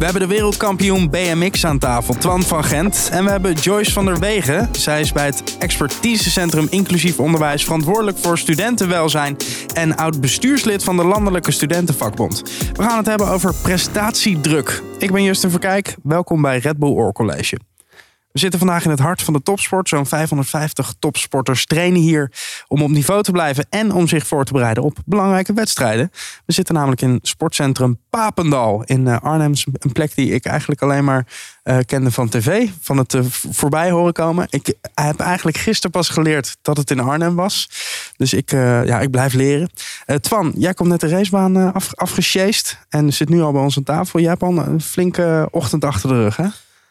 We hebben de wereldkampioen BMX aan tafel, Twan van Gent. En we hebben Joyce van der Wegen. Zij is bij het expertisecentrum inclusief onderwijs verantwoordelijk voor studentenwelzijn en oud bestuurslid van de Landelijke Studentenvakbond. We gaan het hebben over prestatiedruk. Ik ben Justin Verkijk. Welkom bij Red Bull Oor College. We zitten vandaag in het hart van de topsport. Zo'n 550 topsporters trainen hier om op niveau te blijven en om zich voor te bereiden op belangrijke wedstrijden. We zitten namelijk in sportcentrum Papendal in eh, Arnhem. Een plek die ik eigenlijk alleen maar uh, kende van tv, van het uh, voorbij horen komen. Ik heb eigenlijk gisteren pas geleerd dat het in Arnhem was. Dus ik, ja, ik blijf leren. Twan, jij komt net de racebaan af, afgesjeest en zit nu al bij ons aan tafel. Jij hebt al een flinke ochtend achter de rug, hè?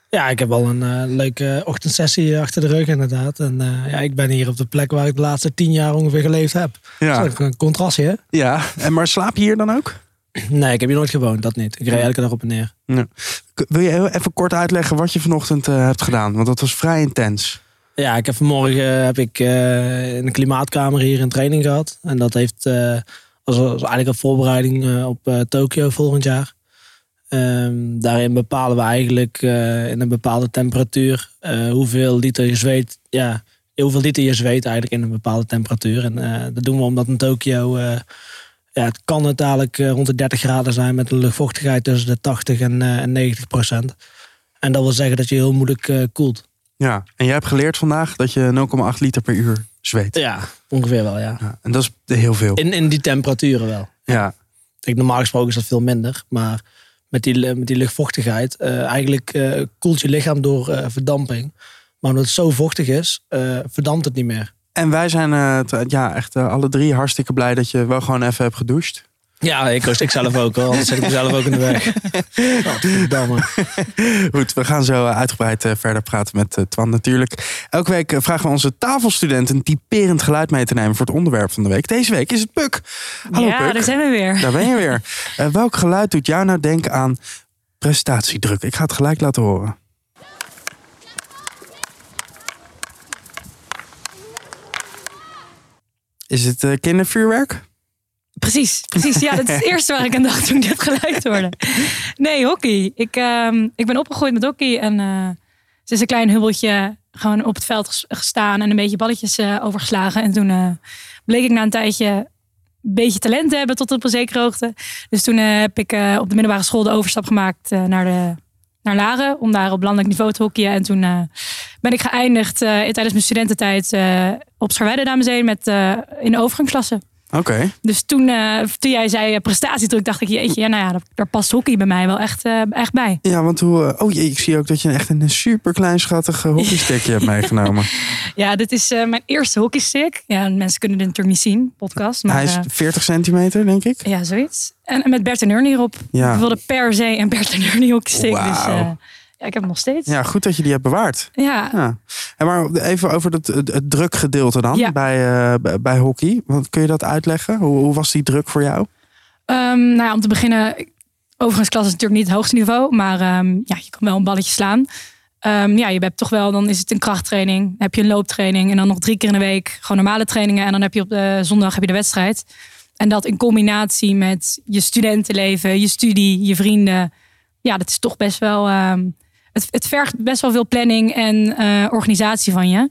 Ja, ik heb al een uh, leuke ochtendsessie achter de rug inderdaad. En uh, ja, ik ben hier op de plek waar ik de laatste tien jaar ongeveer geleefd heb. Ja. Dat is een contrastje, hè? Ja, en maar slaap je hier dan ook? Nee, ik heb hier nooit gewoond, dat niet. Ik reed elke dag op en neer. Ja. Wil je even kort uitleggen wat je vanochtend uh, hebt gedaan? Want dat was vrij intens. Ja, ik heb vanmorgen heb ik, in een klimaatkamer hier een training gehad. En dat heeft als, als eigenlijk een voorbereiding op Tokio volgend jaar. Um, daarin bepalen we eigenlijk uh, in een bepaalde temperatuur uh, hoeveel liter je zweet. Ja, hoeveel liter je zweet eigenlijk in een bepaalde temperatuur. En uh, dat doen we omdat in Tokio. ja, het kan het eigenlijk rond de 30 graden zijn met een luchtvochtigheid tussen de 80 en, en 90 procent. En dat wil zeggen dat je heel moeilijk koelt. Ja, en jij hebt geleerd vandaag dat je 0,8 liter per uur zweet. Ja, ongeveer wel, ja. ja. En dat is heel veel. In, in die temperaturen wel. Ja. Ik, normaal gesproken is dat veel minder, maar met die, met die luchtvochtigheid. Uh, eigenlijk uh, koelt je lichaam door verdamping. Maar omdat het zo vochtig is, verdampt het niet meer. En wij zijn ja, echt alle drie hartstikke blij dat je wel gewoon even hebt gedoucht. Ja, ik, ik zelf ook al. Anders zet ik mezelf ook in de weg. Goed, we gaan zo uitgebreid eh, verder praten met eh, Twan natuurlijk. Elke week eh, vragen we onze tafelstudenten een typerend geluid mee te nemen voor het onderwerp van de week. Deze week is het Puk. Hallo ja, daar zijn we weer. Daar ben je weer. welk geluid doet jou nou denken aan prestatiedruk? Ik ga het gelijk laten horen. Is het kindervuurwerk? Precies, precies. Ja, dat is het eerste waar ik aan dacht toen ik dit geluid hoorde. Nee, hockey. Ik, uh, ik ben opgegroeid met hockey en uh, het is een klein hubbeltje gewoon op het veld gestaan en een beetje balletjes uh, overgeslagen. En toen eh, bleek ik na een tijdje een beetje talent te hebben tot op een zekere hoogte. Dus toen heb ik op de middelbare school de overstap gemaakt naar, de, naar Laren om daar op landelijk niveau te hockeyen. En toen ben ik geëindigd tijdens mijn studententijd op Scharweide dames heen met in de overgangsklasse. Oké. Dus toen, uh, toen jij zei uh, prestatiedruk, dacht ik, jeetje, ja, nou ja, daar, past hockey bij mij wel echt, uh, echt bij. Ja, want hoe, oh jee, ik zie ook dat je echt een super klein schattig hockeystickje hebt meegenomen. Ja, dit is mijn eerste hockeystick. Ja, mensen kunnen dit natuurlijk niet zien, podcast. Maar, Hij is 40 centimeter, denk ik. Ja, zoiets. En, met Bert en Ernie erop. Ja. Ik wilde per se een Bert en Ernie hockeystick. Wow. Dus ja, ik heb hem nog steeds. Ja, goed dat je die hebt bewaard. Ja. ja. En maar even over het, het, drukgedeelte dan bij, uh, bij hockey. Want kun je dat uitleggen? Hoe, hoe was die druk voor jou? Um, nou ja, om te beginnen, overigens klas is natuurlijk niet het hoogste niveau, maar um, ja, je kan wel een balletje slaan. Um, ja, je hebt toch wel, dan is het een krachttraining, dan heb je een looptraining en dan nog drie keer in de week gewoon normale trainingen en dan heb je op de zondag heb je de wedstrijd. En dat in combinatie met je studentenleven, je studie, je vrienden. Ja, dat is toch best wel het, het vergt best wel veel planning en uh, organisatie van je.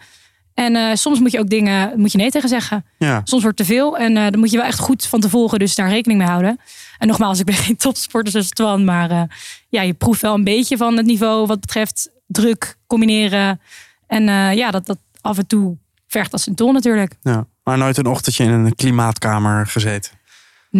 En uh, soms moet je ook dingen, moet je nee tegen zeggen. Ja. Soms wordt het te veel en uh, dan moet je wel echt goed van tevoren dus daar rekening mee houden. En nogmaals, ik ben geen topsporter zoals Twan, maar uh, ja, je proeft wel een beetje van het niveau wat betreft druk, combineren. En ja, dat, dat af en toe vergt als een tol natuurlijk. Ja, maar nooit een ochtendje in een klimaatkamer gezeten.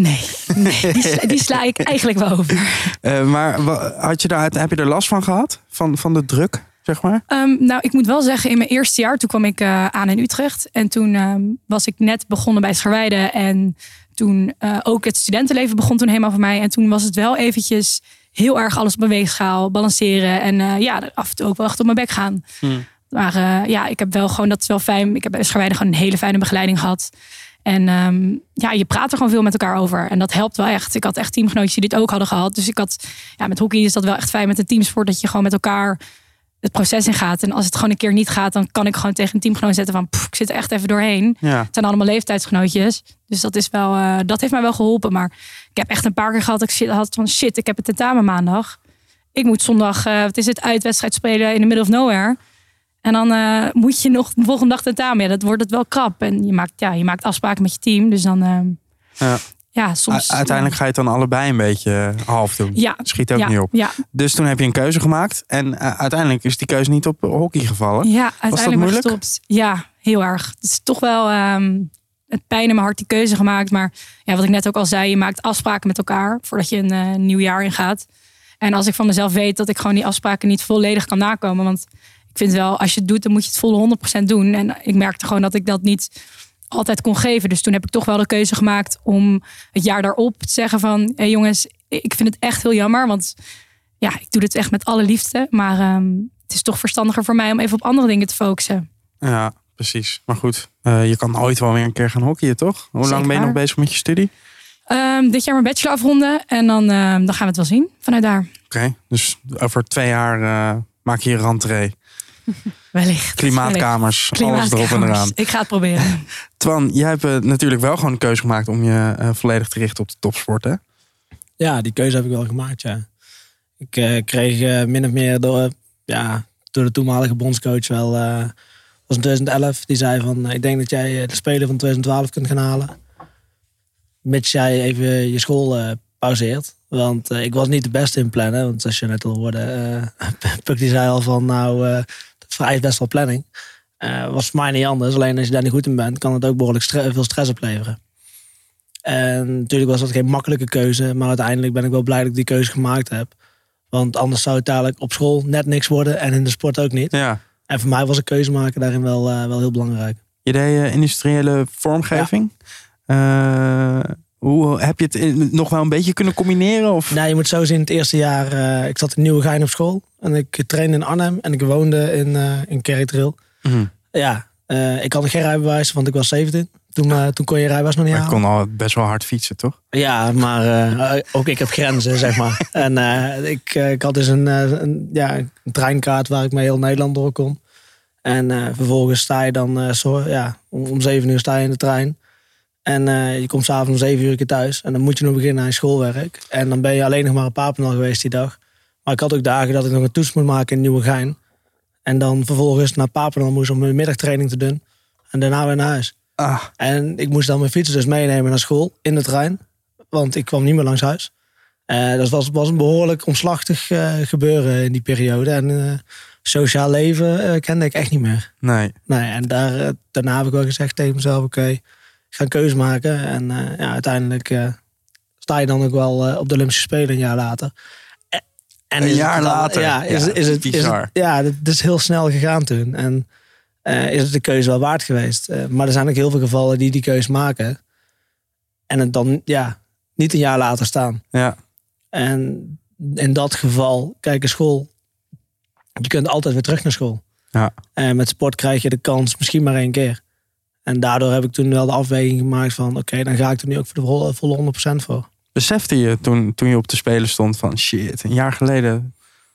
Nee, nee die, die, sla ik eigenlijk wel over. Uh, maar had je daar, heb je er last van gehad? Van, van de druk, zeg maar? Um, nou, ik moet wel zeggen, in mijn eerste jaar, toen kwam ik uh, aan in Utrecht. En toen um, was ik net begonnen bij Scharweide. En toen uh, ook het studentenleven begon toen helemaal voor mij. En toen was het wel eventjes heel erg alles op mijn weegschaal, balanceren. En ja, af en toe ook wel echt op mijn bek gaan. Hmm. Maar ja, ik heb wel gewoon, dat is wel fijn. Ik heb bij Scharweide gewoon een hele fijne begeleiding gehad. En um, ja, je praat er gewoon veel met elkaar over. En dat helpt wel echt. Ik had echt teamgenootjes die dit ook hadden gehad. Dus ik had, ja, met hockey is dat wel echt fijn met een teamsport. Dat je gewoon met elkaar het proces in gaat. En als het gewoon een keer niet gaat, dan kan ik gewoon tegen een teamgenoot zetten van, ik zit er echt even doorheen. Ja. Het zijn allemaal leeftijdsgenootjes. Dus dat is wel, uh, dat heeft mij wel geholpen. Maar ik heb echt een paar keer gehad dat ik had van, shit, ik heb het tentamen maandag ik moet zondag, uh, wat is het, uitwedstrijd spelen in de middle of nowhere. En dan uh, moet je nog de volgende dag tentamen. Ja, dat wordt het wel krap. En je maakt, ja, je maakt afspraken met je team. Dus dan, uh, ja. ja, soms. uiteindelijk ga je het dan allebei een beetje half doen. Ja. Schiet ook ja. niet op. Ja. Dus toen heb je een keuze gemaakt. En uiteindelijk is die keuze niet op hockey gevallen. Ja, uiteindelijk Was dat moeilijk? Ja, heel erg. Het is toch wel um, het pijn in mijn hart die keuze gemaakt. Maar ja, wat ik net ook al zei, je maakt afspraken met elkaar voordat je een uh, nieuw jaar ingaat. En als ik van mezelf weet dat ik gewoon die afspraken niet volledig kan nakomen. Want ik vind wel, als je het doet, dan moet je het volle 100% doen. En ik merkte gewoon dat ik dat niet altijd kon geven. Dus toen heb ik toch wel de keuze gemaakt om het jaar daarop te zeggen van... hé hey jongens, ik vind het echt heel jammer. Want ja, ik doe dit echt met alle liefde. Maar um, het is toch verstandiger voor mij om even op andere dingen te focussen. Ja, precies. Maar goed, uh, je kan ooit wel weer een keer gaan hockeyen, toch? Hoe Zeker lang ben je nog bezig met je studie? Um, dit jaar mijn bachelor afronden. En dan, um, dan gaan we het wel zien vanuit daar. Oké, okay, dus over twee jaar uh, maak je je rentree. Wellicht. Klimaatkamers, Klimaatkamers, alles erop en eraan. Ik ga het proberen. Twan, jij hebt uh, natuurlijk wel gewoon een keuze gemaakt om je uh, volledig te richten op de topsport, hè? Ja, die keuze heb ik wel gemaakt, ja. Ik uh, kreeg min of meer door, ja, door de toenmalige bondscoach wel... was in 2011, die zei van... ik denk dat jij de Spelen van 2012 kunt gaan halen. Mits jij even je school pauzeert. Want uh, ik was niet de beste in plannen. Want zoals je net al hoorde, uh, Puk die zei al van nou, vereist best wel planning. was voor mij niet anders. Alleen als je daar niet goed in bent, kan het ook behoorlijk stre veel stress opleveren. En natuurlijk was dat geen makkelijke keuze. Maar uiteindelijk ben ik wel blij dat ik die keuze gemaakt heb. Want anders zou het dadelijk op school net niks worden en in de sport ook niet. Ja. En voor mij was een keuze maken daarin wel, wel heel belangrijk. Je deed industriële vormgeving. Ja. Hoe heb je het nog wel een beetje kunnen combineren? Of? Nee, je moet zo zien. Het eerste jaar, uh, ik zat in Nieuwegein op school. En ik trainde in Arnhem. En ik woonde in, uh, in. Mhm. Mm -hmm. Ja, uh, ik had geen rijbewijs, want ik was 17. Toen, toen kon je rijbewijs nog niet maar halen. Ik kon al best wel hard fietsen, toch? Ja, maar ook ik heb grenzen, zeg maar. En ik, ik had dus een, een, ja, een treinkaart waar ik mee heel Nederland door kon. En vervolgens sta je dan, zo, ja, om, om 7 uur sta je in de trein. En uh, je komt s'avonds om zeven uur thuis. En dan moet je nog beginnen aan je schoolwerk. En dan ben je alleen nog maar op Papendal geweest die dag. Maar ik had ook dagen dat ik nog een toets moet maken in Nieuwegein. En dan vervolgens naar Papendal moest om een middagtraining te doen. En daarna weer naar huis. Ah. En ik moest dan mijn fiets dus meenemen naar school in de trein. Want ik kwam niet meer langs huis. Uh, dat was, was een behoorlijk omslachtig uh, gebeuren in die periode. En sociaal leven kende ik echt niet meer. Nee. Nee, en daar, daarna heb ik wel gezegd tegen mezelf... oké, okay, ik ga een keuze maken. En uh, ja, uiteindelijk uh, sta je dan ook wel uh, op de Olympische Spelen een jaar later. En een jaar later? Ja, is, ja, is, het, is het, ja, dat is heel snel gegaan toen. En is het de keuze wel waard geweest. maar er zijn ook heel veel gevallen die die keuze maken. En het dan ja, niet een jaar later staan. Ja. En in dat geval, kijk, een school... Je kunt altijd weer terug naar school. Ja. En met sport krijg je de kans misschien maar één keer. En daardoor heb ik toen wel de afweging gemaakt van... oké, okay, dan ga ik er nu ook voor de volle, volle 100% voor. Besefte je toen, toen je op de Spelen stond van... shit, een jaar geleden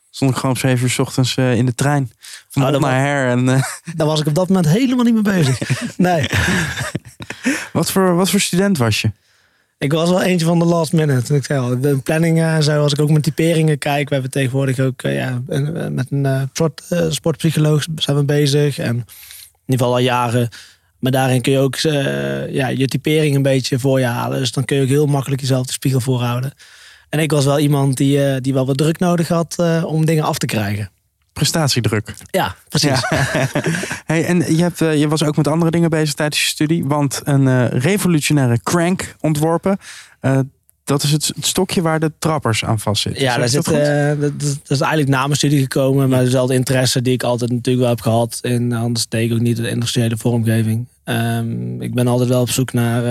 stond ik gewoon om 7 uur s ochtends uh, in de trein. Van oh, naar her. En, uh... Daar was ik op dat moment helemaal niet mee bezig. nee. wat, voor, wat voor student was je? Ik was wel eentje van de last minute. Ik zei al, de planningen en zo, als ik ook met typeringen kijk. We hebben tegenwoordig ook uh, ja, met een sport, sportpsycholoog zijn we bezig. En in ieder geval al jaren. Maar daarin kun je ook ja, je typering een beetje voor je halen. Dus dan kun je ook heel makkelijk jezelf de spiegel voorhouden. En ik was wel iemand die, die wel wat druk nodig had om dingen af te krijgen. Prestatiedruk. Ja, precies. Ja. hey, en je, hebt, je was ook met andere dingen bezig tijdens je studie. Want een revolutionaire crank ontworpen. Dat is het, het, stokje waar de trappers aan vastzitten. Ja, daar zit, dat, dat, dat, is eigenlijk na mijn studie gekomen. Maar dezelfde interesse die ik altijd natuurlijk wel heb gehad. En anders deed ik ook niet de industriële vormgeving. Um, ik ben altijd wel op zoek naar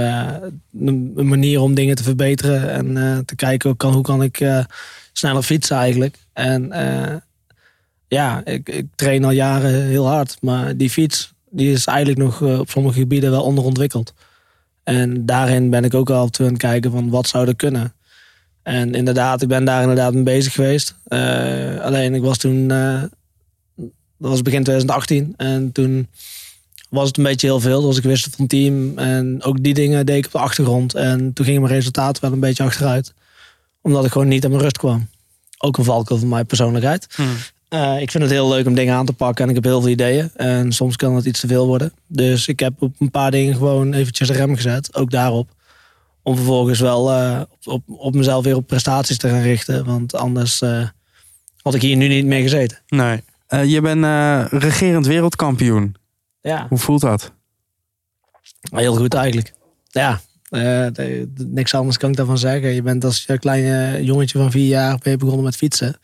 een manier om dingen te verbeteren. En te kijken hoe kan, hoe kan ik sneller fietsen eigenlijk. En ja, ik, ik train al jaren heel hard. Maar die fiets die is eigenlijk nog op sommige gebieden wel onderontwikkeld. En daarin ben ik ook al aan het kijken van wat zou er kunnen. En inderdaad, ik ben daar inderdaad mee bezig geweest. Alleen ik was toen, dat was begin 2018. En toen was het een beetje heel veel. Dus ik wist het van team. En ook die dingen deed ik op de achtergrond. En toen gingen mijn resultaten wel een beetje achteruit. Omdat ik gewoon niet aan mijn rust kwam. ook een valkuil van mijn persoonlijkheid. Hmm. Eh, ik vind het heel leuk om dingen aan te pakken en ik heb heel veel ideeën. En soms kan het iets te veel worden. Dus ik heb op een paar dingen gewoon eventjes de rem gezet, ook daarop. Om vervolgens wel eh, op, op, op mezelf weer op prestaties te gaan richten. Want anders eh, had ik hier nu niet meer gezeten. Nee. Je bent regerend wereldkampioen. Ja, Hoe voelt dat? heel goed eigenlijk. Ja, eh, de- de- niks anders kan ik daarvan zeggen. Je bent als je kleine jongetje van vier jaar ben je begonnen met fietsen.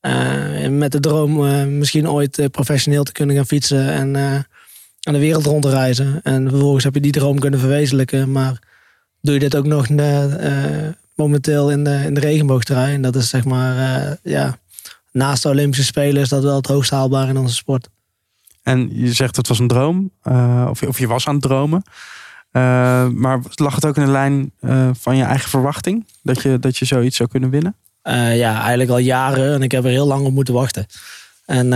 En met de droom eh, misschien ooit professioneel te kunnen gaan fietsen en aan de wereld rond te reizen. En vervolgens heb je die droom kunnen verwezenlijken. Maar doe je dit ook nog momenteel in de, in de regenboogtrui. En dat is zeg maar, ja, naast de Olympische Spelen is dat wel het hoogst haalbaar in onze sport. En je zegt het was een droom, eh, of, of je was aan het dromen. Eh, maar lag het ook in de lijn eh, van je eigen verwachting? Dat je, dat je zoiets zou kunnen winnen? Ja, eigenlijk al jaren. En ik heb er heel lang op moeten wachten. En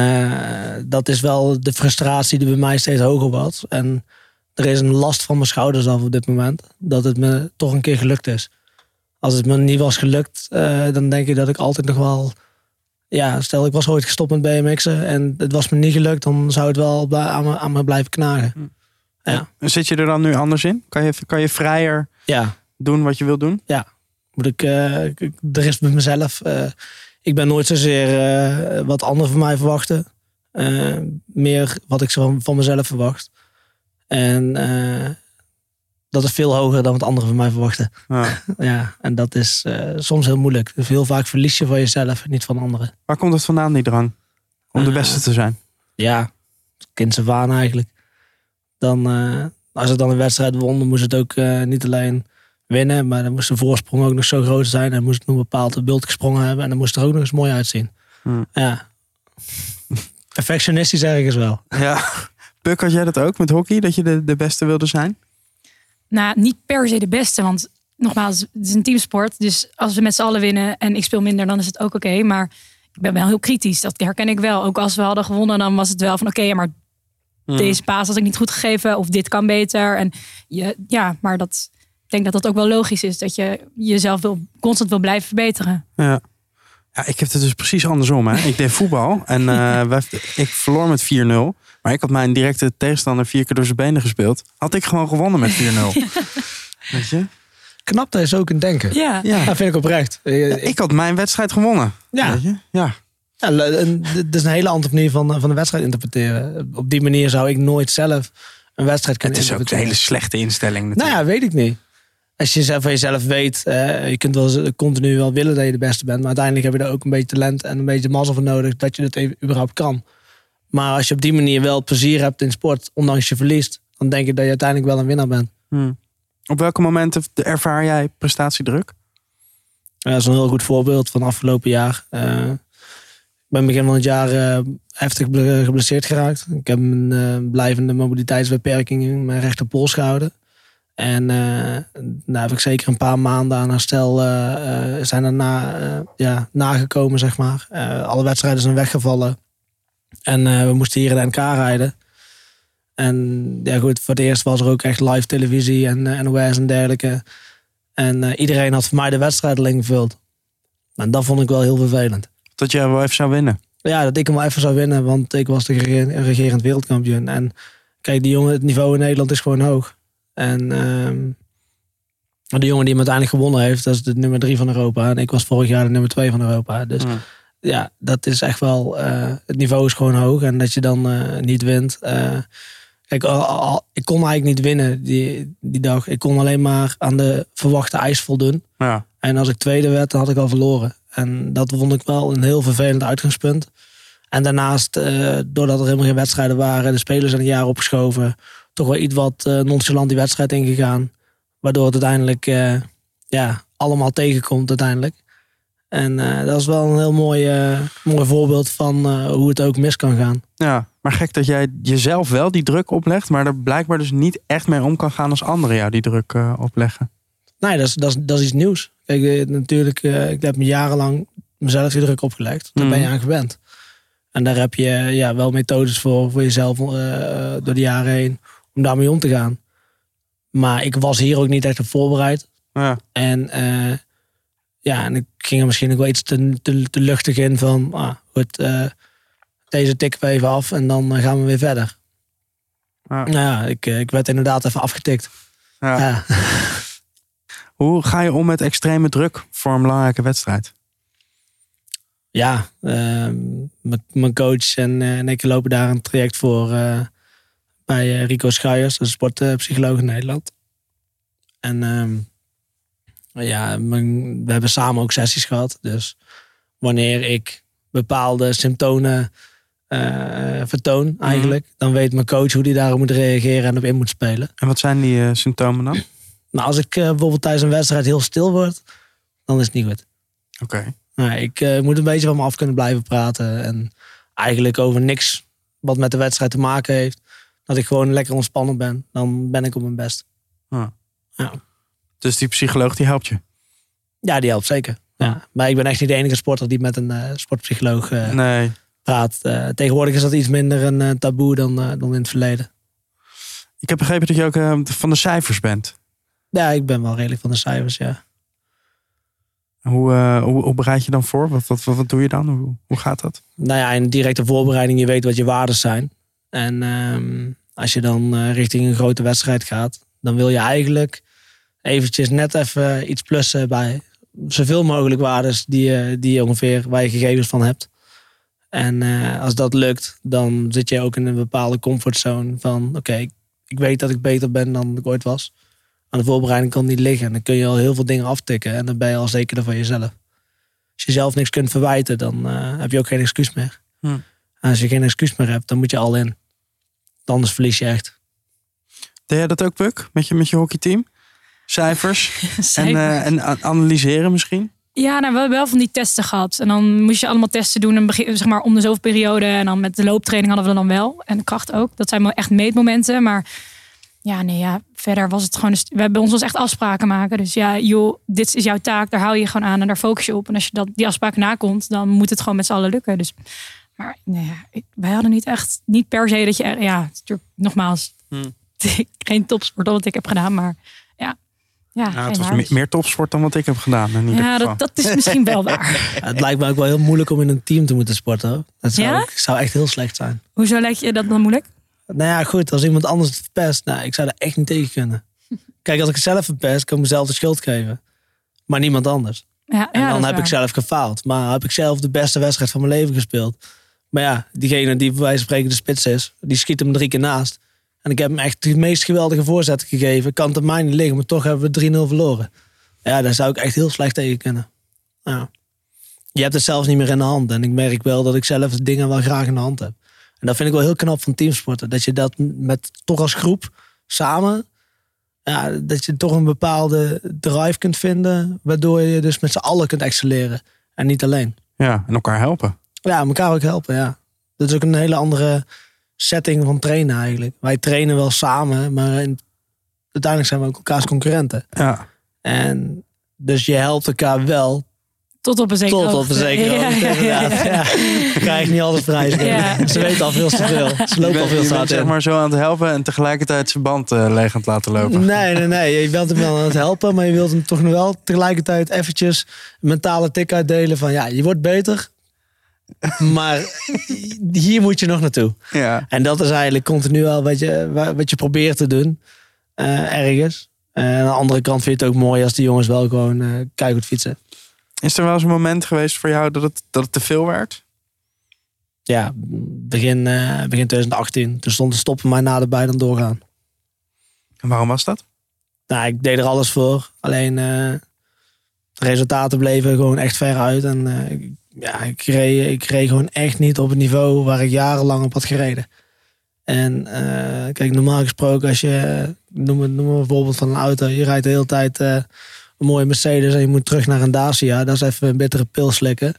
dat is wel de frustratie die bij mij steeds hoger wordt. En er is een last van mijn schouders af op dit moment. Dat het me toch een keer gelukt is. Als het me niet was gelukt, dan denk ik dat ik altijd nog wel... Ja, stel ik was ooit gestopt met BMX'en en het was me niet gelukt, dan zou het wel aan me, aan me blijven knagen. Ja. Zit je er dan nu anders in? Kan je, kan je vrijer Ja, doen wat je wil doen? moet ik, ik- er is bij mezelf. eh, ik ben nooit zozeer eh, wat anderen van mij verwachten. Meer wat ik van, van mezelf verwacht. En dat is veel hoger dan wat anderen van mij verwachten. Ja. Ja, en dat is eh, soms heel moeilijk. Dus heel vaak verlies je van jezelf en niet van anderen. Waar komt het vandaan, die drang? Om de Eh, beste te zijn? Ja, kind af aan eigenlijk. Dan, eh, als ik dan een wedstrijd won, dan moest het ook niet alleen winnen. Maar dan moest de voorsprong ook nog zo groot zijn. En moest ik nog een bepaald beeld gesprongen hebben. En dan moest het er ook nog eens mooi uitzien. Hmm. Ja. Perfectionistisch ergens wel. Ja. Puk, had jij dat ook met hockey? Dat je de, de beste wilde zijn? Nou, niet per se de beste, want nogmaals, het is een teamsport. Dus als we met z'n allen winnen en ik speel minder, dan is het ook oké. Maar ik ben wel heel kritisch, dat herken ik wel. Ook als we hadden gewonnen, dan was het wel van oké, maar deze paas had ik niet goed gegeven of dit kan beter. En je, ja, maar dat, ik denk dat dat ook wel logisch is, dat je jezelf wil, constant wil blijven verbeteren. Ja. Ja, ik heb het dus precies andersom. Hè. Ik deed voetbal en eh, wij, ik verloor met 4-0. Maar ik had mijn directe tegenstander vier keer door zijn benen gespeeld. Had ik gewoon gewonnen met 4-0. Weet je? Knap, dat is ook een denken. Ja, Ja. Dat vind ik oprecht. Eh, Ik had mijn wedstrijd gewonnen. Ja. Weet je? Ja. Ja, dit is een hele andere manier van, van de wedstrijd interpreteren. Op die manier zou ik nooit zelf een wedstrijd kunnen Het is ook een hele slechte instelling Nou ja, weet ik niet. Als je zelf van jezelf weet, eh, je kunt wel continu wel willen dat je de beste bent. Maar uiteindelijk heb je er ook een beetje talent en een beetje mazzel voor nodig dat je dat even überhaupt kan. Maar als je op die manier wel plezier hebt in sport, ondanks je verliest, dan denk ik dat je uiteindelijk wel een winnaar bent. Hm. Op welke momenten ervaar jij prestatiedruk? Dat is een heel goed voorbeeld van afgelopen jaar. Eh, ik ben begin van het jaar eh, heftig ble- geblesseerd geraakt. Ik heb een eh, blijvende mobiliteitsbeperking in mijn rechterpols gehouden. En eh daar heb ik zeker een paar maanden aan herstel eh, eh, zijn er na, eh, ja, nagekomen, zeg maar. Eh, alle wedstrijden zijn weggevallen. En eh, we moesten hier in de NK rijden. En ja goed, voor het eerst was er ook echt live televisie en eh, NOS en dergelijke. En eh, iedereen had voor mij de wedstrijd alleen gevuld. En dat vond ik wel heel vervelend. Dat jij wel even zou winnen. Ja, dat ik hem wel even zou winnen, want ik was de rege- regerend wereldkampioen. En kijk, die jongen, het niveau in Nederland is gewoon hoog. En ehm, de jongen die hem uiteindelijk gewonnen heeft, dat is de nummer drie van Europa. En ik was vorig jaar de nummer twee van Europa. Dus. Ja, dat is echt wel. eh, het niveau is gewoon hoog. En dat je dan eh, niet wint. eh, kijk, al, al- ik kon eigenlijk niet winnen die, die dag. Ik kon alleen maar aan de verwachte eis voldoen. Ja. En als ik tweede werd, dan had ik al verloren. En dat vond ik wel een heel vervelend uitgangspunt. En daarnaast, eh, doordat er helemaal geen wedstrijden waren, de spelers zijn een jaar opgeschoven, toch wel iets wat eh, nonchalant die wedstrijd ingegaan. Waardoor het uiteindelijk eh, ja, allemaal tegenkomt uiteindelijk. En eh, dat is wel een heel mooi, mooi voorbeeld van eh, hoe het ook mis kan gaan. ja. Maar gek dat jij jezelf wel die druk oplegt, maar er blijkbaar dus niet echt mee om kan gaan als anderen jou die druk eh, opleggen. Nee, dat is, dat is, dat is iets nieuws. Kijk, natuurlijk, ik heb me jarenlang mezelf die druk opgelegd. Daar ben je Mhm. aan gewend. En daar heb je ja, wel methodes voor, voor jezelf door de jaren heen, om daarmee om te gaan. Maar ik was hier ook niet echt op voorbereid. Ja. En eh, ja, en ik ging er misschien ook wel iets te, te, te luchtig in van, ah, goed, eh, deze tikken we even af en dan eh, gaan we weer verder. Ja. Nou ja, ik, eh, ik werd inderdaad even afgetikt. Ja. Ja. Hoe ga je om met extreme druk voor een belangrijke wedstrijd? ja, ehm, mijn- mijn coach en, en ik lopen daar een traject voor bij Rico Schuijers, een sportpsycholoog in Nederland. En ehm, ja, mijn- we hebben samen ook sessies gehad. Dus wanneer ik bepaalde symptomen eh, vertoon, eigenlijk, dan weet mijn coach hoe die daarop moet reageren en op in moet spelen. En wat zijn die eh, symptomen dan? Nou, als ik eh, bijvoorbeeld tijdens een wedstrijd heel stil word, dan is het niet goed. Oké. Nou, ik moet een beetje van me af kunnen blijven praten. En eigenlijk over niks wat met de wedstrijd te maken heeft. Dat ik gewoon lekker ontspannen ben. Dan ben ik op mijn best. Dus die psycholoog die helpt je? Ja, die helpt zeker. Ja. Maar ik ben echt niet de enige sporter die met een eh, sportpsycholoog eh, Nee. praat. Eh, tegenwoordig is dat iets minder een taboe dan, dan in het verleden. Ik heb begrepen dat je ook eh, van de cijfers bent. Ja, ik ben wel redelijk van de cijfers, ja. Hoe, hoe, hoe bereid je dan voor? Wat, wat, wat, doe je dan? Hoe, hoe gaat dat? Nou ja, in directe voorbereiding, je weet wat je waarden zijn. En ehm, als je dan richting een grote wedstrijd gaat, dan wil je eigenlijk eventjes net even iets plussen bij zoveel mogelijk waardes die je, die ongeveer waar je gegevens van hebt. En eh, als dat lukt, dan zit je ook in een bepaalde comfortzone van oké, ik- ik weet dat ik beter ben dan ik ooit was. Aan de voorbereiding kan niet liggen. En dan kun je al heel veel dingen aftikken en dan ben je al zekerder van jezelf. Als je zelf niks kunt verwijten, dan eh, heb je ook geen excuus meer. Hm. En als je geen excuus meer hebt, dan moet je al in. Anders verlies je echt. Deed jij dat ook, Puk? Met je, met je hockeyteam? Cijfers? en, eh, en analyseren misschien? Ja, nou, we hebben wel van die testen gehad. En dan moest je allemaal testen doen. En begin, zeg maar om de zoveel periode. En dan met de looptraining hadden we dan wel. En de kracht ook. Dat zijn wel echt meetmomenten. Maar ja, nee, ja, verder was het gewoon... We hebben ons was echt afspraken maken. Dus ja, joh, dit is jouw taak. Daar hou je je gewoon aan en daar focus je op. En als je dat, die afspraken nakomt, dan moet het gewoon met z'n allen lukken. Dus, maar nee, ja, wij hadden niet echt... Niet per se dat je... Ja, natuurlijk nogmaals... Hmm. Geen topsport wat ik heb gedaan, maar ja. Geen het was meer, topsport dan wat ik heb gedaan. In ieder Ja, geval. dat, dat is misschien wel waar. Ja, Het lijkt me ook wel heel moeilijk om in een team te moeten sporten. Dat zou, Ja? zou echt heel slecht zijn. Hoezo lijkt je dat dan moeilijk? Nou ja, goed, als iemand anders het verpest, nou, ik zou daar echt niet tegen kunnen. Kijk, als ik het zelf verpest, kan ik mezelf de schuld geven. Maar niemand anders. Ja, En dan heb ik zelf gefaald. Maar heb ik zelf de beste wedstrijd van mijn leven gespeeld. Maar ja, diegene die bij wijze van spreken de spits is, die schiet hem drie keer naast. En ik heb hem echt de meest geweldige voorzet gegeven. Kan het aan mij niet liggen, maar toch hebben we 3-0 verloren. Ja, daar zou ik echt heel slecht tegen kunnen. Ja. Je hebt het zelfs niet meer in de hand. En ik merk wel dat ik zelf dingen wel graag in de hand heb. En dat vind ik wel heel knap van teamsporten. Dat je dat met toch als groep samen. Ja, dat je toch een bepaalde drive kunt vinden. Waardoor je dus met z'n allen kunt excelleren. En niet alleen. Ja, en elkaar helpen. Ja, elkaar ook helpen, ja. Dat is ook een hele andere setting van trainen eigenlijk. Wij trainen wel samen, maar in- uiteindelijk zijn we ook elkaars concurrenten. Ja. En dus je helpt elkaar wel Tot op een zekere tot op een zekere Ja, hoogte, ja, inderdaad. ja. Ja. Krijg niet alles prijs. Ja. Ze weten al veel te veel. Ze lopen al veel te hard zeg maar zo aan het helpen en tegelijkertijd zijn band eh, leeg aan het laten lopen. Nee, nee, nee. Je bent hem wel aan het helpen, maar je wilt hem toch nog wel tegelijkertijd eventjes een mentale tik uitdelen van ja, je wordt beter. Maar hier moet je nog naartoe. Ja. En dat is eigenlijk continu al wat je, wa- wat je probeert te doen. eh, ergens. En aan de andere kant vind je het ook mooi als die jongens wel gewoon eh keihard fietsen. Is er wel eens een moment geweest voor jou dat het, dat het te veel werd? Ja, begin, eh, begin 2018. Toen stond de stoppen mij naderbij dan doorgaan. En waarom was dat? Nou, ik deed er alles voor. Alleen de resultaten bleven gewoon echt ver uit. En ik- ja, ik reed, ik reed gewoon echt niet op het niveau waar ik jarenlang op had gereden. En eh, kijk, normaal gesproken, als je, noem, noem een voorbeeld van een auto. Je rijdt de hele tijd eh, een mooie Mercedes en je moet terug naar een Dacia. Dat is even een bittere pil slikken.